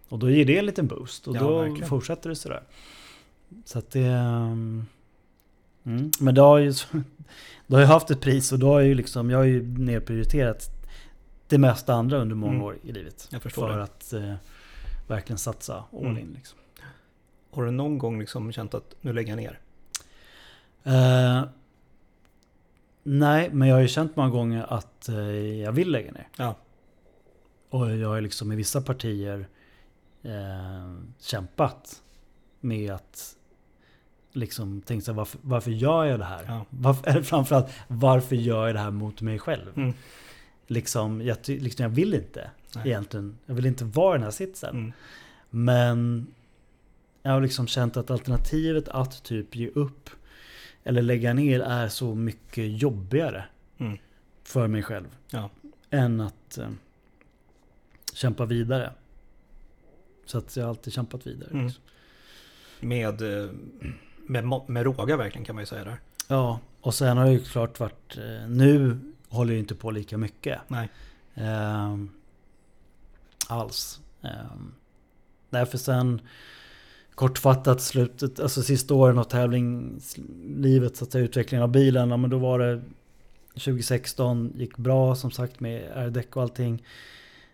Speaker 2: Och då ger det en liten boost och
Speaker 1: Ja,
Speaker 2: då
Speaker 1: verkligen.
Speaker 2: fortsätter det sådär. Så att det... um, Mm. Men det har ju då har jag haft ett pris och då har jag ju liksom, jag har ju nedprioriterat det mesta andra under många
Speaker 1: Mm.
Speaker 2: år i livet. För
Speaker 1: det.
Speaker 2: att eh, verkligen satsa all
Speaker 1: Mm.
Speaker 2: in. Liksom.
Speaker 1: Har du någon gång liksom känt att nu lägger jag ner?
Speaker 2: Eh, nej, men jag har ju känt många gånger att eh, jag vill lägga ner.
Speaker 1: Ja.
Speaker 2: Och jag har liksom i vissa partier eh, kämpat med att liksom tänkt sig varför, varför gör jag det här?
Speaker 1: Ja.
Speaker 2: Varför, eller framförallt varför gör jag det här mot mig själv?
Speaker 1: Mm.
Speaker 2: Liksom, jag, liksom, jag vill inte
Speaker 1: Nej.
Speaker 2: egentligen. Jag vill inte vara i den här sitsen.
Speaker 1: Mm.
Speaker 2: Men jag har liksom känt att alternativet att typ ge upp eller lägga ner är så mycket jobbigare
Speaker 1: Mm.
Speaker 2: för mig själv.
Speaker 1: Ja.
Speaker 2: Än att eh, kämpa vidare. Så att jag har alltid kämpat vidare.
Speaker 1: Mm.
Speaker 2: Liksom.
Speaker 1: Med, eh, med, med råga verkligen kan man ju säga där.
Speaker 2: Ja, och sen har det ju klart varit... Eh, nu håller inte på lika mycket.
Speaker 1: Nej.
Speaker 2: Ehm, alls. Ehm, därför sen kortfattat slutet, alltså sista åren av tävlingslivet, så att säga, utvecklingen av bilen, ja, men då var det 2016 gick bra som sagt med R-däck och allting.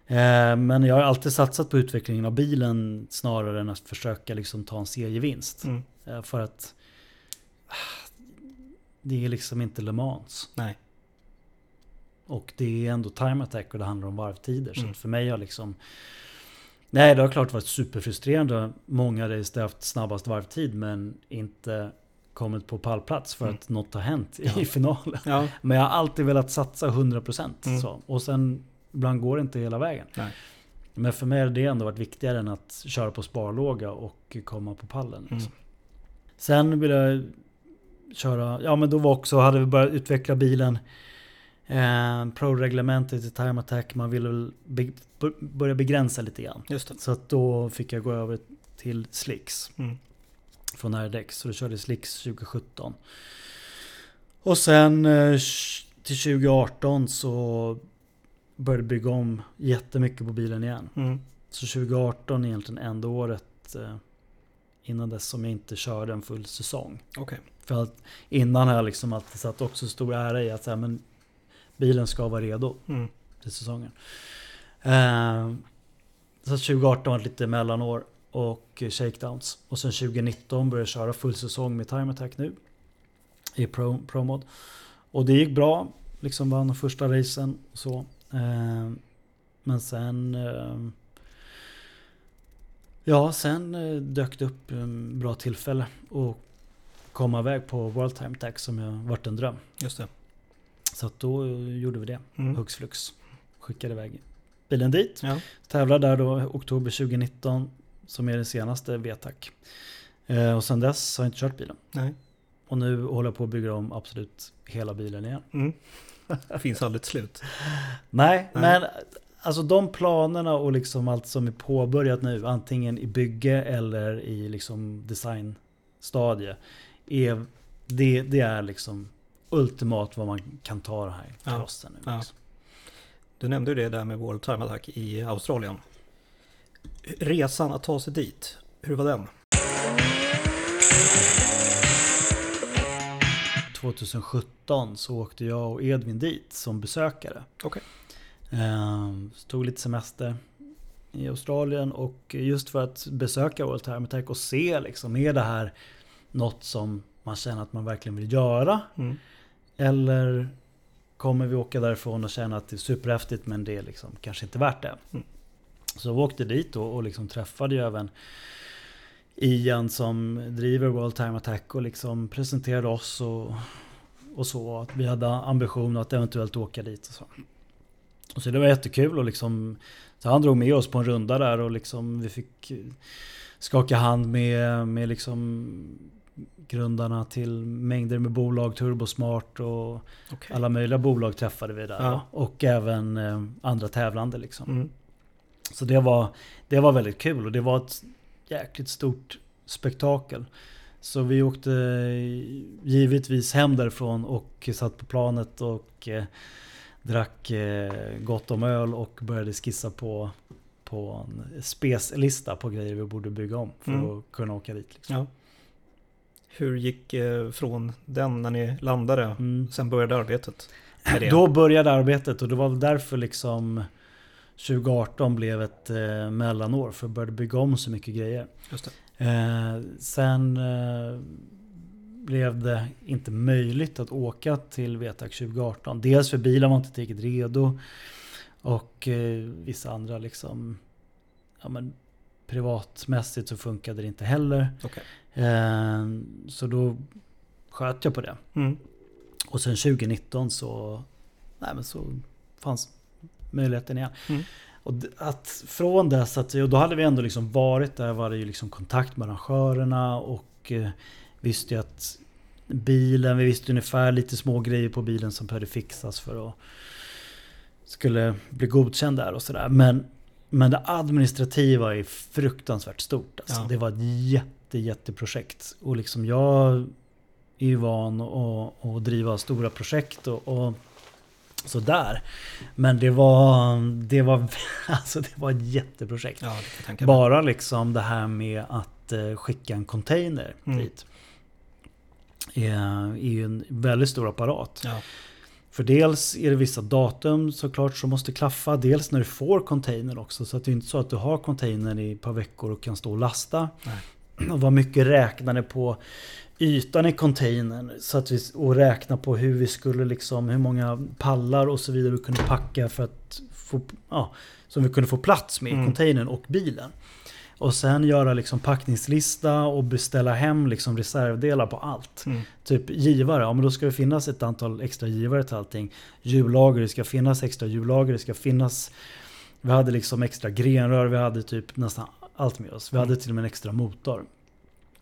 Speaker 2: Ehm, men jag har alltid satsat på utvecklingen av bilen snarare än att försöka liksom ta en serievinst.
Speaker 1: Mm.
Speaker 2: Eh, För att ah, det är liksom inte Le Mans.
Speaker 1: Nej.
Speaker 2: Och det är ändå time attack och det handlar om varvtider. Så
Speaker 1: Mm.
Speaker 2: för mig har liksom... Nej, det har klart varit superfrustrerande. Många race där jag haft snabbast varvtid men inte kommit på pallplats för
Speaker 1: Mm.
Speaker 2: att något har hänt
Speaker 1: Ja.
Speaker 2: i finalen.
Speaker 1: Ja.
Speaker 2: Men jag har alltid velat satsa 100%.
Speaker 1: Mm.
Speaker 2: Så. Och sen ibland går det inte hela vägen.
Speaker 1: Nej.
Speaker 2: Men för mig har det ändå varit viktigare än att köra på sparlåga och komma på pallen.
Speaker 1: Mm.
Speaker 2: Liksom. Sen vill jag köra, ja men då var också, hade vi börjat utveckla bilen. Eh, Pro-reglementet i time attack, man ville väl be, börja begränsa lite grann. Så att då fick jag gå över till slicks
Speaker 1: Mm.
Speaker 2: från RDX. Så då körde jag slicks 2017. Och sen eh, till 2018 så började jag bygga om jättemycket på bilen igen.
Speaker 1: Mm.
Speaker 2: Så 2018 är egentligen enda året eh, innan dess som jag inte körde en full säsong.
Speaker 1: Okej.
Speaker 2: För att innan har jag liksom alltid satt också stor ära i att så här, men bilen ska vara redo
Speaker 1: Mm.
Speaker 2: till säsongen. Eh, så 2018 var ett lite mellanår. och shakedowns. Och sen 2019 började jag köra full säsong med Time Attack nu. I Pro, Pro Mod. Och det gick bra. Liksom vann första racen och så. Eh, men sen... Eh, ja, sen eh, dök det upp en bra tillfälle att komma iväg på World Time Attack som jag varit en dröm.
Speaker 1: Just det.
Speaker 2: Så då gjorde vi det.
Speaker 1: Mm.
Speaker 2: Hux flux. Skickade iväg bilen dit.
Speaker 1: Ja.
Speaker 2: Tävlar där då oktober 2019. Som är den senaste VTAC. Eh, och sen dess har jag inte kört bilen.
Speaker 1: Nej.
Speaker 2: Och nu håller jag på att bygga om absolut hela bilen igen.
Speaker 1: Mm. Finns aldrig ett slut.
Speaker 2: Nej,
Speaker 1: Nej.
Speaker 2: men alltså de planerna och liksom allt som är påbörjat nu. Antingen i bygge eller i liksom designstadie. Är, det, det är liksom ultimat vad man kan ta det här
Speaker 1: Ja.
Speaker 2: crossen nu.
Speaker 1: Ja.
Speaker 2: Liksom.
Speaker 1: Du nämnde ju det där med World Time Attack i Australien. Resan att ta sig dit, hur var den?
Speaker 2: 2017 så åkte jag och Edvin dit som besökare.
Speaker 1: Okej.
Speaker 2: Ehm, Tog lite semester i Australien och just för att besöka World Time Attack och se liksom, är det här något som man känner att man verkligen vill göra?
Speaker 1: Mm.
Speaker 2: Eller kommer vi åka därifrån och känna att det är superhäftigt men det är liksom kanske inte värt det?
Speaker 1: Mm.
Speaker 2: Så vi åkte dit då och liksom träffade ju även Ian som driver World Time Attack och liksom presenterade oss och, och så. Att vi hade ambition att eventuellt åka dit och så. Och så det var jättekul och liksom så han drog med oss på en runda där och liksom vi fick skaka hand med, med liksom grundarna till mängder med bolag, Turbosmart och
Speaker 1: Okej.
Speaker 2: alla möjliga bolag träffade vi där.
Speaker 1: Ja.
Speaker 2: Och även eh, andra tävlande liksom.
Speaker 1: Mm.
Speaker 2: Så det var, det var väldigt kul och det var ett jäkligt stort spektakel. Så vi åkte eh, givetvis hem därifrån och satt på planet och eh, drack eh, gott om öl och började skissa på, på en speslista på grejer vi borde bygga om för
Speaker 1: Mm.
Speaker 2: att kunna åka dit. Liksom.
Speaker 1: Ja. Hur gick eh, från den när ni landade,
Speaker 2: Mm.
Speaker 1: sen började arbetet?
Speaker 2: Då började arbetet och det var väl därför liksom 2018 blev ett eh, mellanår för att börja bygga om så mycket grejer. Eh, sen eh, blev det inte möjligt att åka till VTAC 2018. Dels för bilen var inte tillräckligt redo. Och eh, vissa andra liksom... Ja, men, privatmässigt så funkade det inte heller.
Speaker 1: Okej.
Speaker 2: Eh, så då sköt jag på det.
Speaker 1: Mm.
Speaker 2: Och sen 2019 så, nej men så fanns möjligheten igen.
Speaker 1: Mm.
Speaker 2: Och att från dess att, och då hade vi ändå liksom varit där, var det ju liksom kontakt med arrangörerna och eh, visste ju att bilen, vi visste ungefär lite små grejer på bilen som behövde fixas för att skulle bli godkänd där och sådär. Men, men det administrativa är fruktansvärt stort. Alltså.
Speaker 1: Ja.
Speaker 2: Det var ett jätte, jätteprojekt. Och liksom jag är ju van att, att driva stora projekt och, och sådär. Men det var, det var, alltså det var ett jätteprojekt.
Speaker 1: Ja.
Speaker 2: Bara liksom det här med att eh, skicka en container
Speaker 1: Mm.
Speaker 2: dit. Är, är ju en väldigt stor apparat.
Speaker 1: Ja.
Speaker 2: För dels är det vissa datum såklart som måste klaffa. Dels när du får containern också. Så att det är inte så att du har containern i ett par veckor och kan stå och lasta.
Speaker 1: Nej.
Speaker 2: Och vad mycket räknade på ytan i containern. Så att vi, och räkna på hur vi skulle liksom, hur många pallar och så vidare vi kunde packa för att få, ja, som vi kunde få plats med i
Speaker 1: Mm.
Speaker 2: containern och bilen. Och sen göra liksom packningslista och beställa hem liksom reservdelar på allt.
Speaker 1: Mm.
Speaker 2: Typ givare, ja men då ska det finnas ett antal extra givare till allting. Hjullager, det ska finnas extra hjullager, det ska finnas... Vi hade liksom extra grenrör, vi hade typ nästan allt med oss. Vi
Speaker 1: Mm.
Speaker 2: hade till och med en extra motor.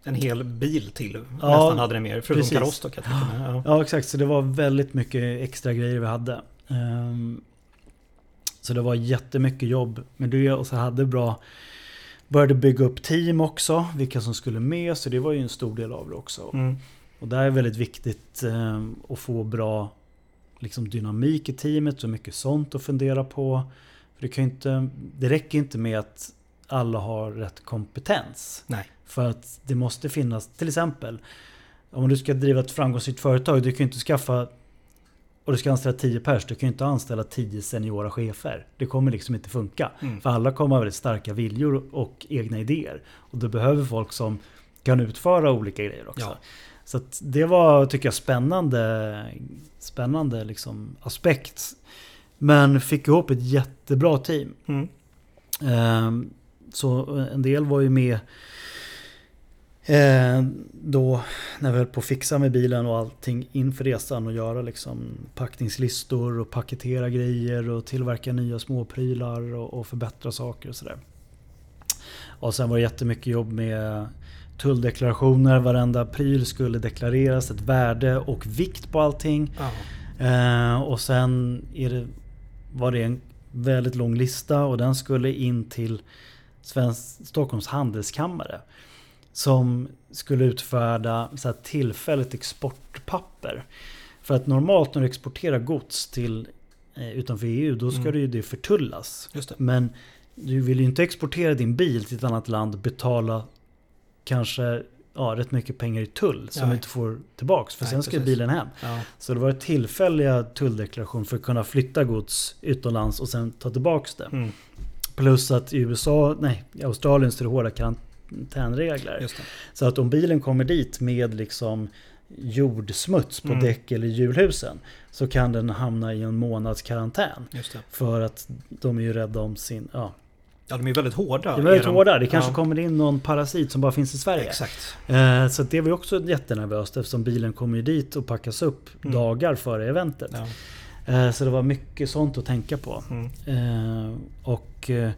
Speaker 1: En hel bil till
Speaker 2: Ja,
Speaker 1: nästan hade det mer. Förutom kaross då. Ja.
Speaker 2: Ja exakt, så det var väldigt mycket extra grejer vi hade. Ehm, så det var jättemycket jobb med det och så hade bra... Började bygga upp team också, vilka som skulle med. Så det var ju en stor del av det också.
Speaker 1: Mm.
Speaker 2: Och där är väldigt viktigt eh, att få bra liksom, dynamik i teamet. Så mycket sånt att fundera på. För det, kan inte, det räcker inte med att alla har rätt kompetens.
Speaker 1: Nej.
Speaker 2: För att det måste finnas, till exempel, om du ska driva ett framgångsrikt företag, du kan ju inte skaffa och du ska anställa 10 pers, du kan ju inte anställa 10 seniora chefer. Det kommer liksom inte funka.
Speaker 1: Mm.
Speaker 2: För alla kommer ha väldigt starka viljor och egna idéer. Och du behöver folk som kan utföra olika grejer också.
Speaker 1: Ja.
Speaker 2: Så det var, tycker jag, spännande, spännande liksom aspekt. Men fick ihop ett jättebra team.
Speaker 1: Mm.
Speaker 2: Ehm, Så en del var ju med eh, då när vi höll på att fixa med bilen och allting inför resan och göra liksom packningslistor och paketera grejer och tillverka nya småprylar och, och förbättra saker och sådär. Och sen var det jättemycket jobb med tulldeklarationer, varenda pryl skulle deklareras, ett värde och vikt på allting. Eh, och sen det, var det en väldigt lång lista och den skulle in till Svensk, Stockholms handelskammare. Som skulle utfärda så här tillfälligt exportpapper. För att normalt när du exporterar gods till eh, utanför EU då ska
Speaker 1: Mm.
Speaker 2: det ju det förtullas.
Speaker 1: Det.
Speaker 2: Men du vill ju inte exportera din bil till ett annat land betala kanske ja, rätt mycket pengar i tull som
Speaker 1: Nej.
Speaker 2: du inte får tillbaks. För
Speaker 1: Nej,
Speaker 2: sen ska
Speaker 1: precis.
Speaker 2: bilen hem.
Speaker 1: Ja.
Speaker 2: Så det var ett tillfälliga tulldeklaration för att kunna flytta gods utomlands och sen ta tillbaks det.
Speaker 1: Mm.
Speaker 2: Plus att i USA, nej, i Australien så är det hårda
Speaker 1: det.
Speaker 2: Så att om bilen kommer dit med liksom jordsmuts på
Speaker 1: Mm.
Speaker 2: däck eller hjulhusen så kan den hamna i en månads karantän. För att de är ju rädda om sin... Ja,
Speaker 1: Ja, de är väldigt hårda.
Speaker 2: det är väldigt
Speaker 1: de.
Speaker 2: hårda. Det kanske
Speaker 1: Ja.
Speaker 2: kommer in någon parasit som bara finns i Sverige.
Speaker 1: Exakt.
Speaker 2: Eh, så det var också jättenervöst eftersom bilen kommer ju dit och packas upp
Speaker 1: Mm.
Speaker 2: dagar före eventet.
Speaker 1: Ja.
Speaker 2: Eh, Så det var mycket sånt att tänka på.
Speaker 1: Mm.
Speaker 2: Eh, Och eh,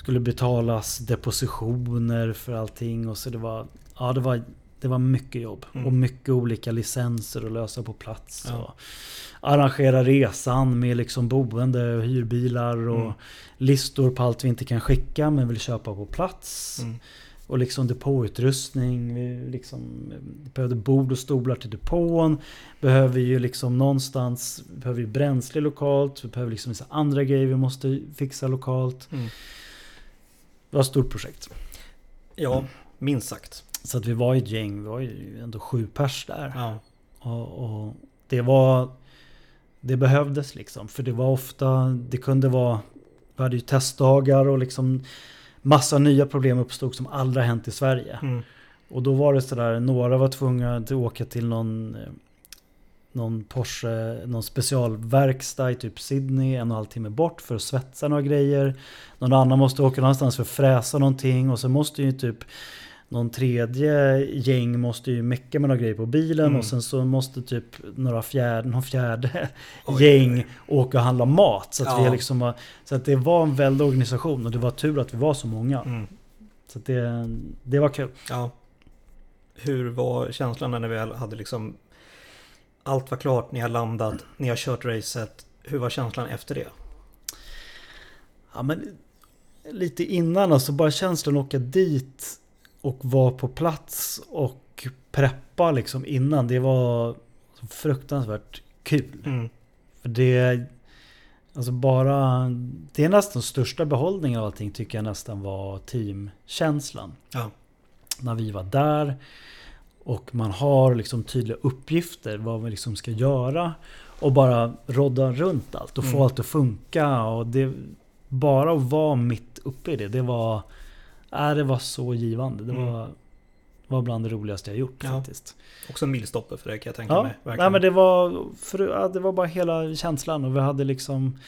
Speaker 2: skulle betalas depositioner för allting. Och så det var, ja, det var, det var mycket jobb.
Speaker 1: Mm.
Speaker 2: Och mycket olika licenser att lösa på plats.
Speaker 1: Ja.
Speaker 2: Och arrangera resan med liksom boende och hyrbilar. Och
Speaker 1: Mm.
Speaker 2: listor på allt vi inte kan skicka men vill köpa på plats.
Speaker 1: Mm.
Speaker 2: Och liksom depåutrustning. Vi liksom behövde bord och stolar till depån. Behöver ju liksom någonstans, behöver ju bränsle lokalt. Vi behöver liksom vissa andra grejer vi måste fixa lokalt.
Speaker 1: Mm.
Speaker 2: Det var ett stort projekt.
Speaker 1: Ja, minst sagt.
Speaker 2: Så att vi var ett gäng, vi var ju ändå sju pers där.
Speaker 1: Ja.
Speaker 2: Och, och det var... Det behövdes liksom. För det var ofta, det kunde vara... Vi hade ju testdagar och liksom massa nya problem uppstod som aldrig hänt i Sverige.
Speaker 1: Mm.
Speaker 2: Och då var det sådär, några var tvungna att åka till någon, eh, någon Porsche, någon specialverkstad i typ Sydney en och en halv timme bort för att svetsa några grejer. Någon annan måste åka någonstans för att fräsa någonting och så måste ju typ någon tredje gäng måste ju mecka med några grejer på bilen
Speaker 1: Mm.
Speaker 2: och sen så måste typ några fjärde, någon fjärde
Speaker 1: Oj,
Speaker 2: gäng
Speaker 1: oj.
Speaker 2: åka och handla mat. Så att,
Speaker 1: Ja.
Speaker 2: vi liksom var, så att det var en väldig organisation och det var tur att vi var så många.
Speaker 1: Mm.
Speaker 2: Så det, det var kul.
Speaker 1: Ja. Hur var känslan när väl hade liksom allt var klart, ni har landat, ni har kört racet. Hur var känslan efter det?
Speaker 2: Ja, men lite innan, alltså bara känslan att åka dit och vara på plats och preppa liksom innan. Det var fruktansvärt kul.
Speaker 1: Mm.
Speaker 2: För det, alltså bara, det är nästan största behållningen av allting tycker jag nästan var teamkänslan.
Speaker 1: Ja.
Speaker 2: När vi var där och man har liksom tydliga uppgifter vad man liksom ska göra. Och bara rodda runt allt och få
Speaker 1: Mm.
Speaker 2: allt att funka. Och det, bara att vara mitt uppe i det, det var, äh, det var så givande. Det
Speaker 1: Mm.
Speaker 2: var, var bland det roligaste jag gjort
Speaker 1: Ja.
Speaker 2: faktiskt.
Speaker 1: Också en milstolpe för det kan jag tänka
Speaker 2: Ja,
Speaker 1: mig.
Speaker 2: nej, men det var, för, ja, det var bara hela känslan och vi hade liksom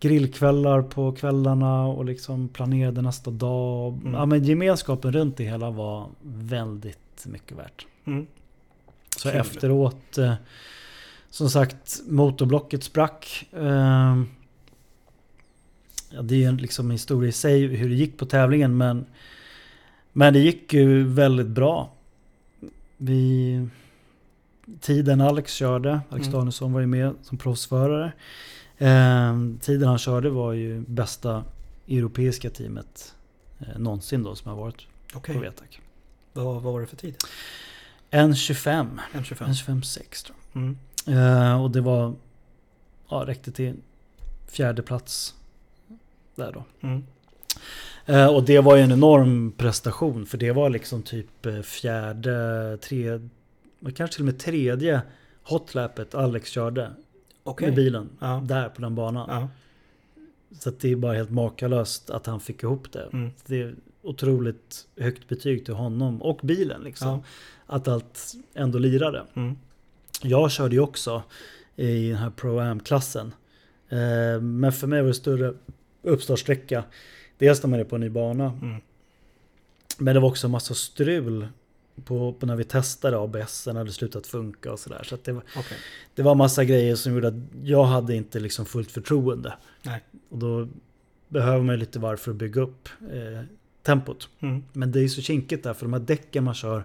Speaker 2: grillkvällar på kvällarna och liksom planerade nästa dag.
Speaker 1: Mm.
Speaker 2: Ja, men gemenskapen runt det hela var väldigt mycket värt.
Speaker 1: Mm.
Speaker 2: Så
Speaker 1: Kul.
Speaker 2: efteråt, eh, som sagt, motorblocket sprack. Eh, ja, det är ju en liksom historia i sig hur det gick på tävlingen men, men det gick ju väldigt bra. Vi, tiden Alex körde, Alex
Speaker 1: Mm.
Speaker 2: Danielsson var ju med som proffsförare. Eh, tiden han körde var ju bästa europeiska teamet eh, någonsin då som har varit
Speaker 1: Okej,
Speaker 2: på VTAC.
Speaker 1: Vad, vad var det för tid?
Speaker 2: En 25,
Speaker 1: En 25?
Speaker 2: en 25-6 tror jag.
Speaker 1: Mm.
Speaker 2: Eh, och det var, ja räckte till fjärde plats där då.
Speaker 1: Mm.
Speaker 2: Eh, och det var ju en enorm prestation för det var liksom typ eh, fjärde, tredje, kanske till och med tredje hotlappet Alex körde.
Speaker 1: Okej.
Speaker 2: med bilen.
Speaker 1: Ja.
Speaker 2: Där på den banan.
Speaker 1: Ja.
Speaker 2: Så det är bara helt makalöst att han fick ihop det.
Speaker 1: Mm.
Speaker 2: Det otroligt högt betyg till honom och bilen liksom.
Speaker 1: Ja.
Speaker 2: Att allt ändå lirade.
Speaker 1: Mm.
Speaker 2: Jag körde ju också i den här Pro-Am-klassen. Eh, Men för mig var det större uppstartsträcka. Dels när man är på en ny bana.
Speaker 1: Mm.
Speaker 2: Men det var också en massa strul på, på när vi testade ABS. Den hade slutat funka och sådär. Så det, var-
Speaker 1: Okej.
Speaker 2: det var massa grejer som gjorde att jag hade inte liksom fullt förtroende.
Speaker 1: Nej.
Speaker 2: Och då behöver man lite varv för att bygga upp eh, tempot.
Speaker 1: Mm.
Speaker 2: Men det är så kinkigt där för de här däcken man kör.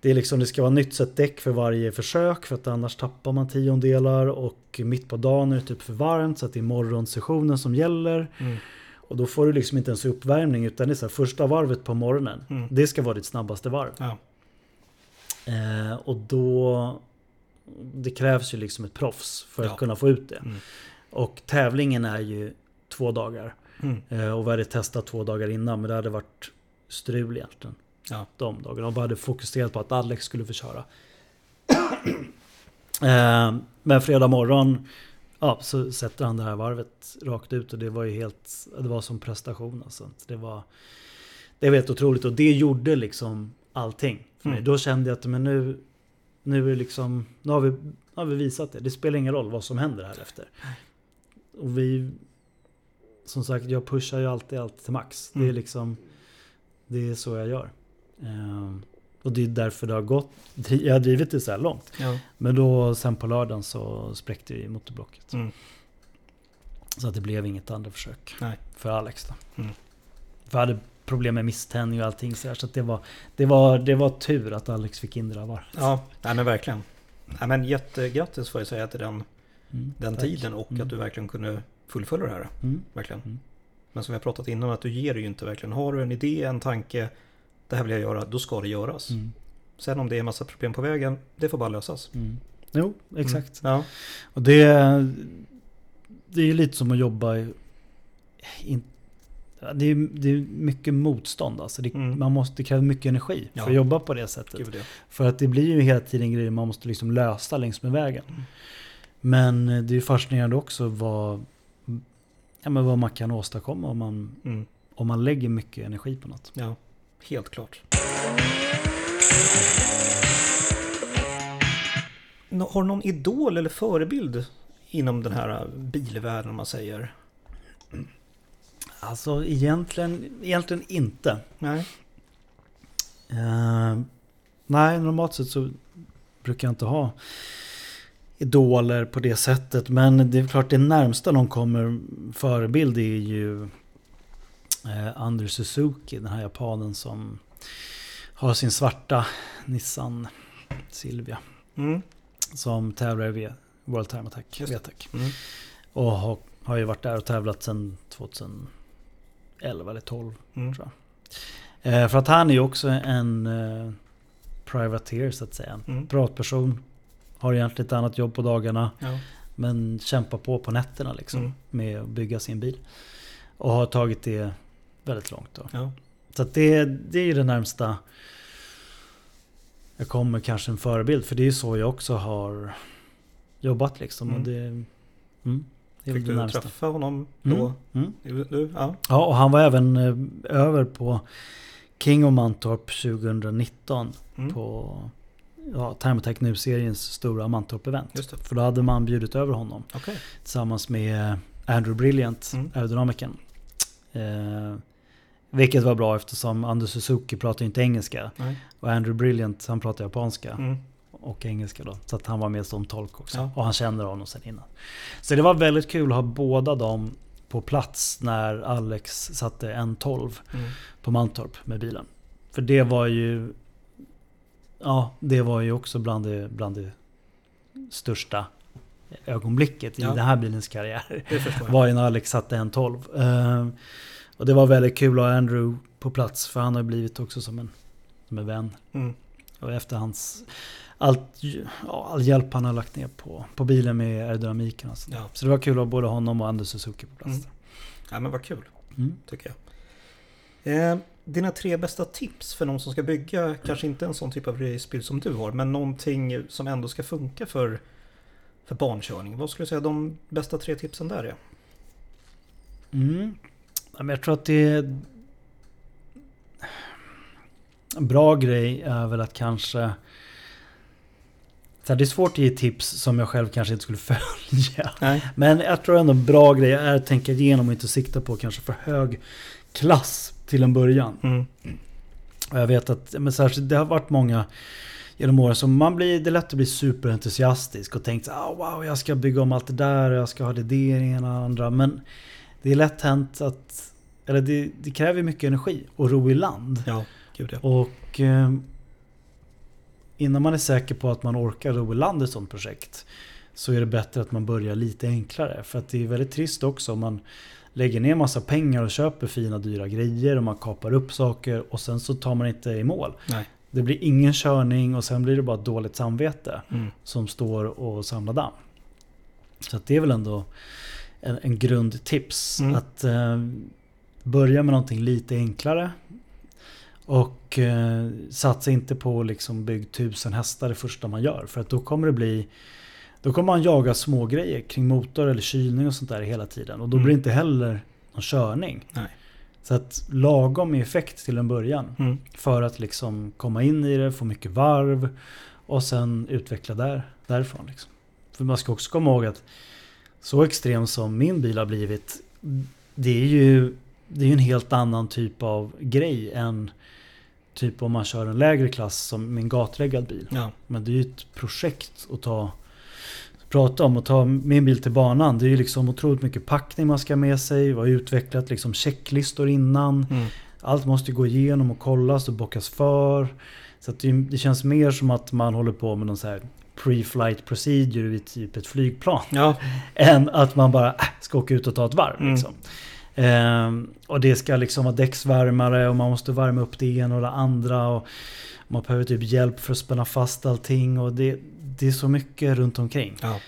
Speaker 2: Det är liksom, det ska vara nytt set däck för varje försök för att annars tappar man tiondelar och mitt på dagen är det typ för varmt så att det är morgonsessionen som gäller.
Speaker 1: Mm.
Speaker 2: Och då får du liksom inte ens uppvärmning utan det är så här, första varvet på morgonen.
Speaker 1: Mm.
Speaker 2: Det ska vara ditt snabbaste varv.
Speaker 1: Ja.
Speaker 2: Eh, och då... Det krävs ju liksom ett proffs för
Speaker 1: Ja.
Speaker 2: att kunna få ut det.
Speaker 1: Mm.
Speaker 2: Och tävlingen är ju två dagar.
Speaker 1: Mm.
Speaker 2: Eh, och vi hade testat två dagar innan men det hade varit strul egentligen.
Speaker 1: Ja.
Speaker 2: De dagarna. Och vi hade fokuserat på att Alex skulle få köra. eh, men fredag morgon ja, så sätter han det här varvet rakt ut och det var ju helt... Det var som prestation alltså. Det var... Det var helt otroligt och det gjorde liksom allting. För mig.
Speaker 1: Mm.
Speaker 2: Då kände jag att men nu... Nu är det liksom... Nu har vi, nu har vi visat det. Det spelar ingen roll vad som händer här efter. Och vi... Som sagt, jag pushar ju alltid allt till max. Det är
Speaker 1: Mm.
Speaker 2: liksom... Det är så jag gör. Ehm, och det är därför det har gått. Jag har drivit det så här långt.
Speaker 1: Ja.
Speaker 2: Men då sen på lördagen så spräckte vi motorblocket.
Speaker 1: Mm.
Speaker 2: Så att det blev inget andra försök.
Speaker 1: Nej.
Speaker 2: För Alex då.
Speaker 1: Mm.
Speaker 2: För jag hade problem med misständning och allting så här. Så att det var, det, var, det var tur att Alex fick in det där.
Speaker 1: Ja, nej men verkligen. Nej, men jättegrattis får jag säga till den,
Speaker 2: Mm,
Speaker 1: den
Speaker 2: tack.
Speaker 1: tiden och
Speaker 2: Mm.
Speaker 1: att du verkligen kunde fullfölja det här.
Speaker 2: Mm.
Speaker 1: Verkligen.
Speaker 2: Mm.
Speaker 1: Men som vi har pratat innan, att du ger ju inte verkligen. Har du en idé, en tanke, det här vill jag göra, då ska det göras.
Speaker 2: Mm.
Speaker 1: Sen om det är en massa problem på vägen, det får bara lösas.
Speaker 2: Mm. Jo, exakt.
Speaker 1: Mm. Ja.
Speaker 2: Och det, det är lite som att jobba i... In, det, är, det är mycket motstånd alltså. Det,
Speaker 1: Mm.
Speaker 2: man måste, det kräver mycket energi för
Speaker 1: Ja.
Speaker 2: att jobba på det sättet.
Speaker 1: Det.
Speaker 2: För att det blir ju hela tiden grejer man måste liksom lösa längs med vägen.
Speaker 1: Mm.
Speaker 2: Men det är fascinerande också vad, ja, men vad man kan åstadkomma om man,
Speaker 1: Mm.
Speaker 2: om man lägger mycket energi på något.
Speaker 1: Ja, helt klart. Har du någon idol eller förebild inom den här bilvärlden om man säger?
Speaker 2: Alltså egentligen, egentligen inte.
Speaker 1: Nej.
Speaker 2: Eh, nej, normalt sett så brukar jag inte ha idoler på det sättet. Men det är klart det närmsta någon kommer förebild är ju eh, Anders Suzuki, den här japanen som har sin svarta Nissan Silvia.
Speaker 1: Mm.
Speaker 2: Som tävlar i World Time Attack. VTAC.
Speaker 1: Mm.
Speaker 2: Och har, har ju varit där och tävlat sedan 2011 eller 12
Speaker 1: Mm.
Speaker 2: tror jag. Eh, för att han är ju också en eh, privateer så att säga.
Speaker 1: Mm.
Speaker 2: Privatperson. Har egentligen ett annat jobb på dagarna.
Speaker 1: Ja.
Speaker 2: Men kämpar på på nätterna liksom.
Speaker 1: Mm.
Speaker 2: Med att bygga sin bil. Och har tagit det väldigt långt då.
Speaker 1: Ja.
Speaker 2: Så det, det är det närmsta jag kommer kanske en förebild. För det är ju så jag också har jobbat liksom.
Speaker 1: Mm.
Speaker 2: Och det, mm, det
Speaker 1: Fick du
Speaker 2: närmsta.
Speaker 1: träffa honom då?
Speaker 2: Mm. Mm.
Speaker 1: Du, ja.
Speaker 2: Ja, och han var även eh, över på King of Mantorp 2019
Speaker 1: Mm.
Speaker 2: på ja, Attack Nu-seriens stora Mantorp-event. För då hade man bjudit över honom
Speaker 1: Okej.
Speaker 2: tillsammans med Andrew Brilliant,
Speaker 1: Mm.
Speaker 2: aerodynamikern. Eh, vilket var bra eftersom Anders Suzuki pratar inte engelska.
Speaker 1: Nej.
Speaker 2: Och Andrew Brilliant han pratar japanska
Speaker 1: Mm.
Speaker 2: och engelska då. Så att han var med som tolk också.
Speaker 1: Ja.
Speaker 2: Och han känner honom sen innan. Så det var väldigt kul att ha båda dem på plats när Alex satte en 12
Speaker 1: Mm.
Speaker 2: på Mantorp med bilen. För det var ju... Ja, det var ju också bland det, bland det största ögonblicket i
Speaker 1: Ja.
Speaker 2: den här bilens karriär.
Speaker 1: Det.
Speaker 2: Var ju när Alex satte en 12. Ehm, och det var väldigt kul att ha Andrew på plats för han har blivit också som en, som en vän.
Speaker 1: Mm.
Speaker 2: Och efter hans... Allt, ja, all hjälp han har lagt ner på, på bilen med aerodynamiken. och sånt.
Speaker 1: Ja.
Speaker 2: Så det var kul att ha både honom och Anders Suzuki på plats.
Speaker 1: Mm. Ja, men vad kul,
Speaker 2: Mm.
Speaker 1: tycker jag. Eh, dina tre bästa tips för någon som ska bygga, kanske inte en sån typ av racebil som du har, men någonting som ändå ska funka för, för barnkörning. Vad skulle du säga de bästa tre tipsen där är?
Speaker 2: Mm. Jag tror att det är... En bra grej är väl att kanske... Så det är svårt att ge tips som jag själv kanske inte skulle följa.
Speaker 1: Nej.
Speaker 2: Men jag tror ändå en bra grej är att tänka igenom och inte sikta på kanske för hög klass till en början.
Speaker 1: Mm.
Speaker 2: Och jag vet att men särskilt, det har varit många genom åren som man blir, det är lätt att bli superentusiastisk och tänkt ah, wow jag ska bygga om allt det där och jag ska ha det, det ena och andra. Men det är lätt hänt att, eller det, det kräver mycket energi och ro i land.
Speaker 1: Ja, gud ja.
Speaker 2: Och eh, innan man är säker på att man orkar ro i land ett sånt projekt så är det bättre att man börjar lite enklare. För att det är väldigt trist också om man lägger ner massa pengar och köper fina dyra grejer och man kapar upp saker och sen så tar man inte i mål.
Speaker 1: Nej.
Speaker 2: Det blir ingen körning och sen blir det bara dåligt samvete
Speaker 1: Mm.
Speaker 2: som står och samlar damm. Så att det är väl ändå en, en grundtips.
Speaker 1: Mm.
Speaker 2: Att eh, börja med någonting lite enklare. Och eh, satsa inte på liksom bygg tusen hästar det första man gör. För att då kommer det bli då kommer man jaga små grejer kring motor eller kylning och sånt där hela tiden. Och då
Speaker 1: Mm.
Speaker 2: blir det inte heller någon körning.
Speaker 1: Nej.
Speaker 2: Så att lagom i effekt till en början.
Speaker 1: Mm.
Speaker 2: För att liksom komma in i det, få mycket varv och sen utveckla där, därifrån. Liksom. För man ska också komma ihåg att så extrem som min bil har blivit, det är ju det är en helt annan typ av grej än typ om man kör en lägre klass som min gatreggad bil.
Speaker 1: Ja.
Speaker 2: Men det är ju ett projekt att ta prata om och ta min bil till banan. Det är ju liksom otroligt mycket packning man ska med sig. Vi har utvecklat liksom checklistor innan.
Speaker 1: Mm.
Speaker 2: Allt måste gå igenom och kollas och bockas för. Så att det, det känns mer som att man håller på med någon så här pre-flight procedure vid typ ett flygplan.
Speaker 1: Ja.
Speaker 2: Än att man bara äh, ska åka ut och ta ett varv.
Speaker 1: Mm.
Speaker 2: Liksom. Ehm, och det ska liksom vara däcksvärmare och man måste värma upp det ena och det andra. Och man behöver typ hjälp för att spänna fast allting. Och det, det är så mycket runt omkring.
Speaker 1: Ja.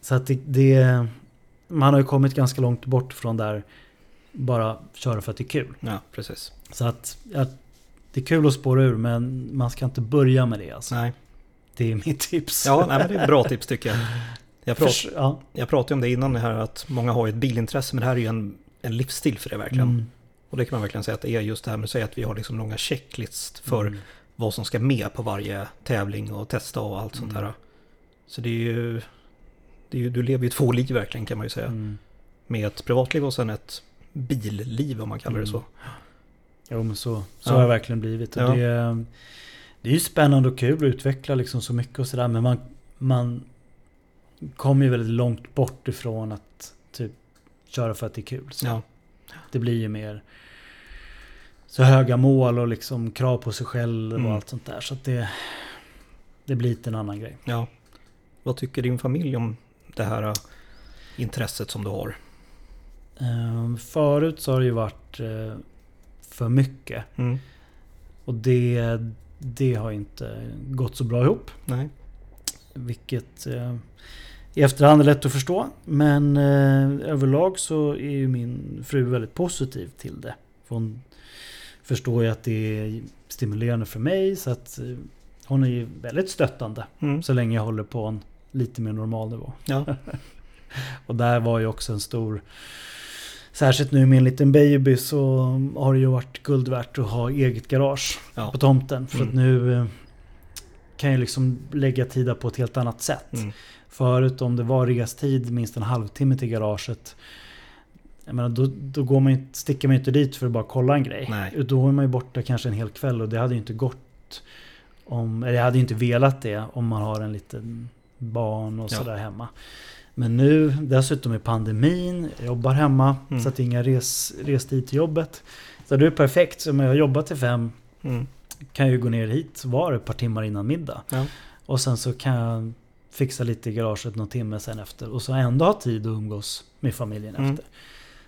Speaker 2: Så att det, det, man har ju kommit ganska långt bort från där bara köra för att det är kul.
Speaker 1: ja, precis.
Speaker 2: Så att ja, det är kul att spåra ur men man ska inte börja med det alltså.
Speaker 1: Nej.
Speaker 2: Det är mitt tips.
Speaker 1: Ja, nej, men det är ett bra tips tycker jag. Jag, prat,
Speaker 2: Förs- ja.
Speaker 1: jag pratade om det innan det här att många har ett bilintresse men det här är ju en, en livsstil för det verkligen.
Speaker 2: Mm.
Speaker 1: Och det kan man verkligen säga att det är just det här med att säga att vi har liksom långa checklist för
Speaker 2: Mm.
Speaker 1: vad som ska med på varje tävling och testa och allt sånt
Speaker 2: Mm.
Speaker 1: Så det är ju, det är ju, du lever ju två liv verkligen kan man ju säga.
Speaker 2: Mm.
Speaker 1: Med ett privatliv och sen ett billiv om man kallar det så.
Speaker 2: Mm. Jo men så, så
Speaker 1: Ja.
Speaker 2: har det verkligen blivit. Och
Speaker 1: Ja.
Speaker 2: det, det är ju spännande och kul att utveckla liksom så mycket och sådär. Men man, man kommer ju väldigt långt bort ifrån att typ köra för att det är kul. Så
Speaker 1: Ja,
Speaker 2: Det blir ju mer så höga mål och liksom krav på sig själv och
Speaker 1: Mm.
Speaker 2: allt sånt där. Så att det, det blir lite en annan grej.
Speaker 1: ja. Vad tycker din familj om det här äh, intresset som du har?
Speaker 2: Ehm, förut så har det ju varit eh, för mycket.
Speaker 1: Mm.
Speaker 2: Och det, det har inte gått så bra ihop.
Speaker 1: Nej.
Speaker 2: Vilket eh, i efterhand är lätt att förstå. Men eh, överlag så är ju min fru väldigt positiv till det. För hon förstår ju att det är stimulerande för mig. Så att hon är ju väldigt stöttande.
Speaker 1: Mm.
Speaker 2: Så länge jag håller på en lite mer normal nivå.
Speaker 1: Ja.
Speaker 2: Och där var ju också en stor... Särskilt nu med en liten baby så har det ju varit guld värt att ha eget garage
Speaker 1: Ja.
Speaker 2: på tomten. För att
Speaker 1: Mm.
Speaker 2: nu eh, kan jag liksom lägga tid på ett helt annat sätt.
Speaker 1: Mm.
Speaker 2: Förut om det var restid minst en halvtimme till garaget. Jag menar, då, då går man, ju- sticker man ju inte dit för att bara kolla en grej.
Speaker 1: Nej.
Speaker 2: Då är man ju borta kanske en hel kväll och det hade ju inte gått. Om, eller jag hade ju inte velat det om man har en liten barn och
Speaker 1: Ja.
Speaker 2: sådär hemma. Men nu dessutom i pandemin, jag jobbar hemma
Speaker 1: Mm.
Speaker 2: så att det är inga res, restid till jobbet. Så det är perfekt, så om jag jobbar till fem
Speaker 1: Mm.
Speaker 2: kan jag ju gå ner hit var ett par timmar innan middag.
Speaker 1: Ja.
Speaker 2: Och sen så kan jag fixa lite i garaget någon timme sen efter. Och så ändå ha tid att umgås med familjen
Speaker 1: Mm.
Speaker 2: efter.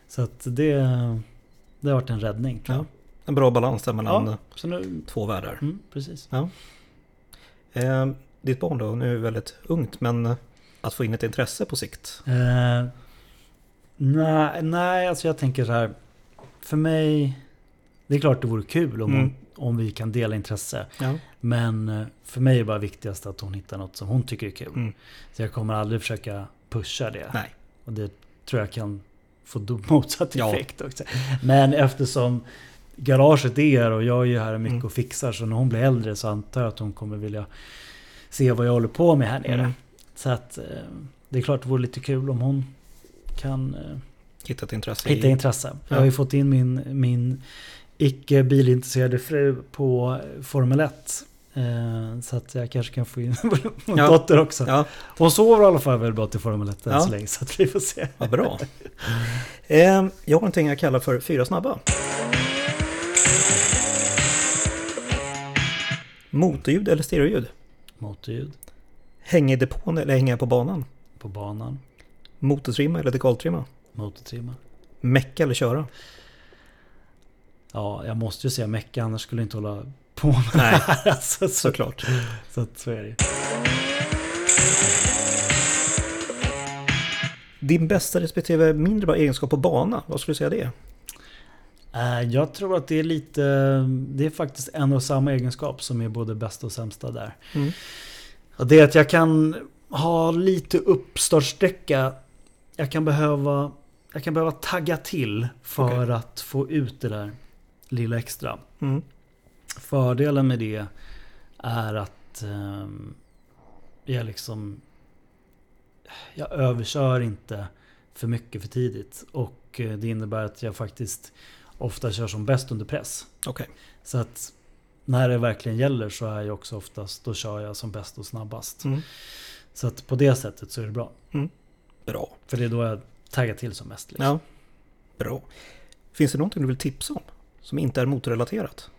Speaker 2: Så att det, det har varit en räddning.
Speaker 1: Ja. En bra balans där mellan
Speaker 2: Ja. Så nu,
Speaker 1: två världar.
Speaker 2: mm, precis.
Speaker 1: Eh, ditt barn då, nu är väldigt ungt, men eh, att få in ett intresse på sikt.
Speaker 2: Eh, nej, nej, alltså jag tänker så här. För mig, det är klart det vore kul om
Speaker 1: Mm.
Speaker 2: hon om vi kan dela intresse.
Speaker 1: Ja.
Speaker 2: Men eh, för mig är det bara viktigast att hon hittar något som hon tycker är kul.
Speaker 1: Mm.
Speaker 2: Så jag kommer aldrig försöka pusha det.
Speaker 1: Nej.
Speaker 2: Och det tror jag kan få motsatt
Speaker 1: Ja.
Speaker 2: effekt också. Men eftersom garaget är och jag är ju här mycket
Speaker 1: Mm.
Speaker 2: och fixar så när hon blir äldre så antar jag att hon kommer vilja se vad jag håller på med här nere.
Speaker 1: Mm.
Speaker 2: Så att eh, det är klart det vore lite kul om hon kan eh,
Speaker 1: Hitta ett intresse
Speaker 2: hitta intresse. Jag
Speaker 1: Ja.
Speaker 2: har ju fått in min, min icke bilintresserade fru på Formel 1. Eh, så att jag kanske kan få in min
Speaker 1: Ja.
Speaker 2: dotter också.
Speaker 1: Ja,
Speaker 2: Hon sover i alla fall väldigt bra till Formel 1 än
Speaker 1: Ja.
Speaker 2: så länge. Så att vi får se.
Speaker 1: vad bra. eh, jag har någonting jag kallar för fyra snabba. Motorljud eller stereoljud?
Speaker 2: Motorljud
Speaker 1: Hänga i depån eller hänga på banan?
Speaker 2: på banan.
Speaker 1: Motortrimma eller dekaltrimma?
Speaker 2: Motortrimma.
Speaker 1: Mecka eller köra?
Speaker 2: Ja, jag måste ju säga Mecka annars skulle jag inte hålla på med
Speaker 1: Nej,
Speaker 2: det här. alltså, så,
Speaker 1: såklart.
Speaker 2: så att så är det ju.
Speaker 1: Din bästa respektive mindre bra egenskap på bana, vad skulle du säga det är?
Speaker 2: Eh, Jag tror att det är lite, det är faktiskt en och samma egenskap som är både bästa och sämsta där.
Speaker 1: Mm.
Speaker 2: Och det är att jag kan ha lite uppstartsträcka. Jag kan behöva, jag kan behöva tagga till för
Speaker 1: Okej.
Speaker 2: att få ut det där lilla extra.
Speaker 1: Mm.
Speaker 2: Fördelen med det är att ehm, jag liksom jag överkör inte för mycket för tidigt. Och eh, det innebär att jag faktiskt ofta kör som bäst under press.
Speaker 1: Okej.
Speaker 2: Så att när det verkligen gäller så är jag också oftast, då kör jag som bäst och snabbast.
Speaker 1: Mm.
Speaker 2: Så att på det sättet så är det bra.
Speaker 1: Bra.
Speaker 2: För det är då jag taggar till som mest. Liksom.
Speaker 1: Ja. Bra. Finns det någonting du vill tipsa om? Som inte är motorrelaterat?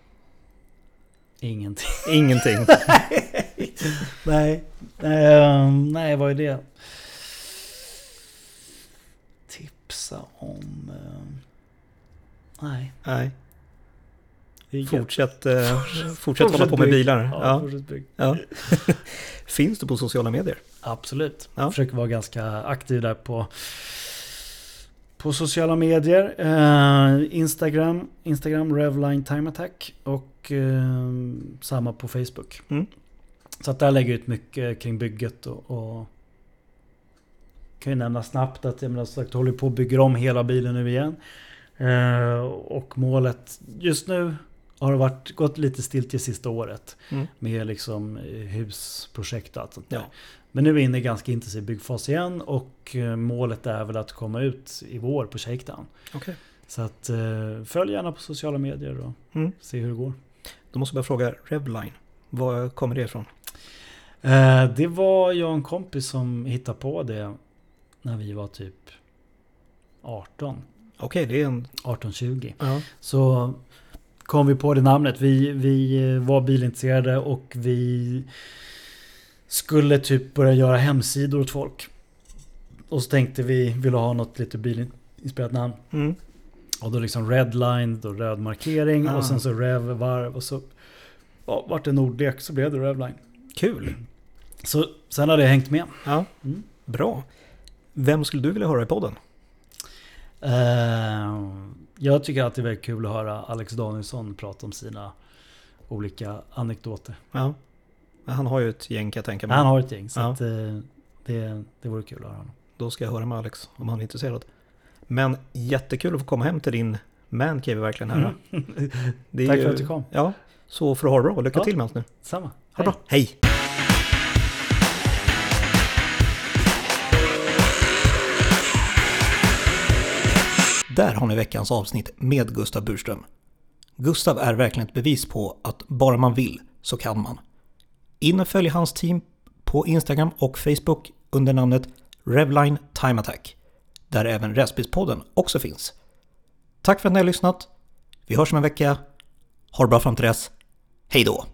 Speaker 2: Ingenting.
Speaker 1: Ingenting.
Speaker 2: Nej. Ehm, nej, vad är det? Tipsa om... ehm, nej.
Speaker 1: Nej. Fortsätt, eh, fortsätt hålla på med
Speaker 2: bygg.
Speaker 1: bilar.
Speaker 2: Ja,
Speaker 1: Ja, ja. Finns du på sociala medier?
Speaker 2: Absolut.
Speaker 1: Ja.
Speaker 2: Försöker vara ganska aktiv där på, på sociala medier. Eh, Instagram, Instagram Revline Time Attack och eh, samma på Facebook.
Speaker 1: Mm.
Speaker 2: Så att där lägger jag ut mycket kring bygget och, och kan ju nämna snabbt att jag menar, sagt, håller på att bygga om hela bilen nu igen. Eh, och målet just nu har det varit, gått lite stilt till sista året.
Speaker 1: Mm.
Speaker 2: Med liksom eh, husprojekt och allt sånt där.
Speaker 1: Ja.
Speaker 2: Men nu är vi inne i ganska intensiv byggfas igen och eh, målet är väl att komma ut i vår på Shakedown.
Speaker 1: Okej.
Speaker 2: Så att följ gärna på sociala medier och
Speaker 1: Mm.
Speaker 2: se hur det går.
Speaker 1: Då måste jag bara fråga Revline. Var kommer det ifrån?
Speaker 2: Det var jag och en kompis som hittade på det när vi var typ 18,
Speaker 1: Okej, det är en...
Speaker 2: 18-20.
Speaker 1: Ja.
Speaker 2: Så kom vi på det namnet. Vi, vi eh, var bilintresserade och vi skulle typ börja göra hemsidor åt folk. Och så tänkte vi, ville ha något lite bilinspirerat namn.
Speaker 1: Mm.
Speaker 2: Och då liksom redline, då röd markering
Speaker 1: Ah.
Speaker 2: och sen så rev, varv och så ja, vart det nordlek så blev det revline.
Speaker 1: Kul.
Speaker 2: Så sen hade jag hängt med.
Speaker 1: Ja,
Speaker 2: Mm.
Speaker 1: bra. Vem skulle du vilja höra i podden?
Speaker 2: Eh, jag tycker att det är väldigt kul att höra Alex Danielsson prata om sina olika anekdoter.
Speaker 1: Ja. Han har ju ett gäng kan jag tänka mig.
Speaker 2: Han har ett gäng så
Speaker 1: Ja.
Speaker 2: att, eh, det, det vore kul att höra honom.
Speaker 1: Då ska jag höra med Alex om han är intresserad. Men jättekul att få komma hem till din mancave verkligen här. Är
Speaker 2: Tack
Speaker 1: ju-
Speaker 2: för att du kom.
Speaker 1: Ja, så får du ha det bra. Lycka
Speaker 2: Ja.
Speaker 1: till med allt nu.
Speaker 2: Samma.
Speaker 1: Ha det bra. Hej! Där har ni veckans avsnitt med Gustav Burström. Gustav är verkligen ett bevis på att bara man vill så kan man. In och följ hans team på Instagram och Facebook under namnet Revline Time Attack, där även Rättsbilspodden också finns. Tack för att ni har lyssnat. Vi hörs om en vecka. Ha det bra fram till dess. Hej då!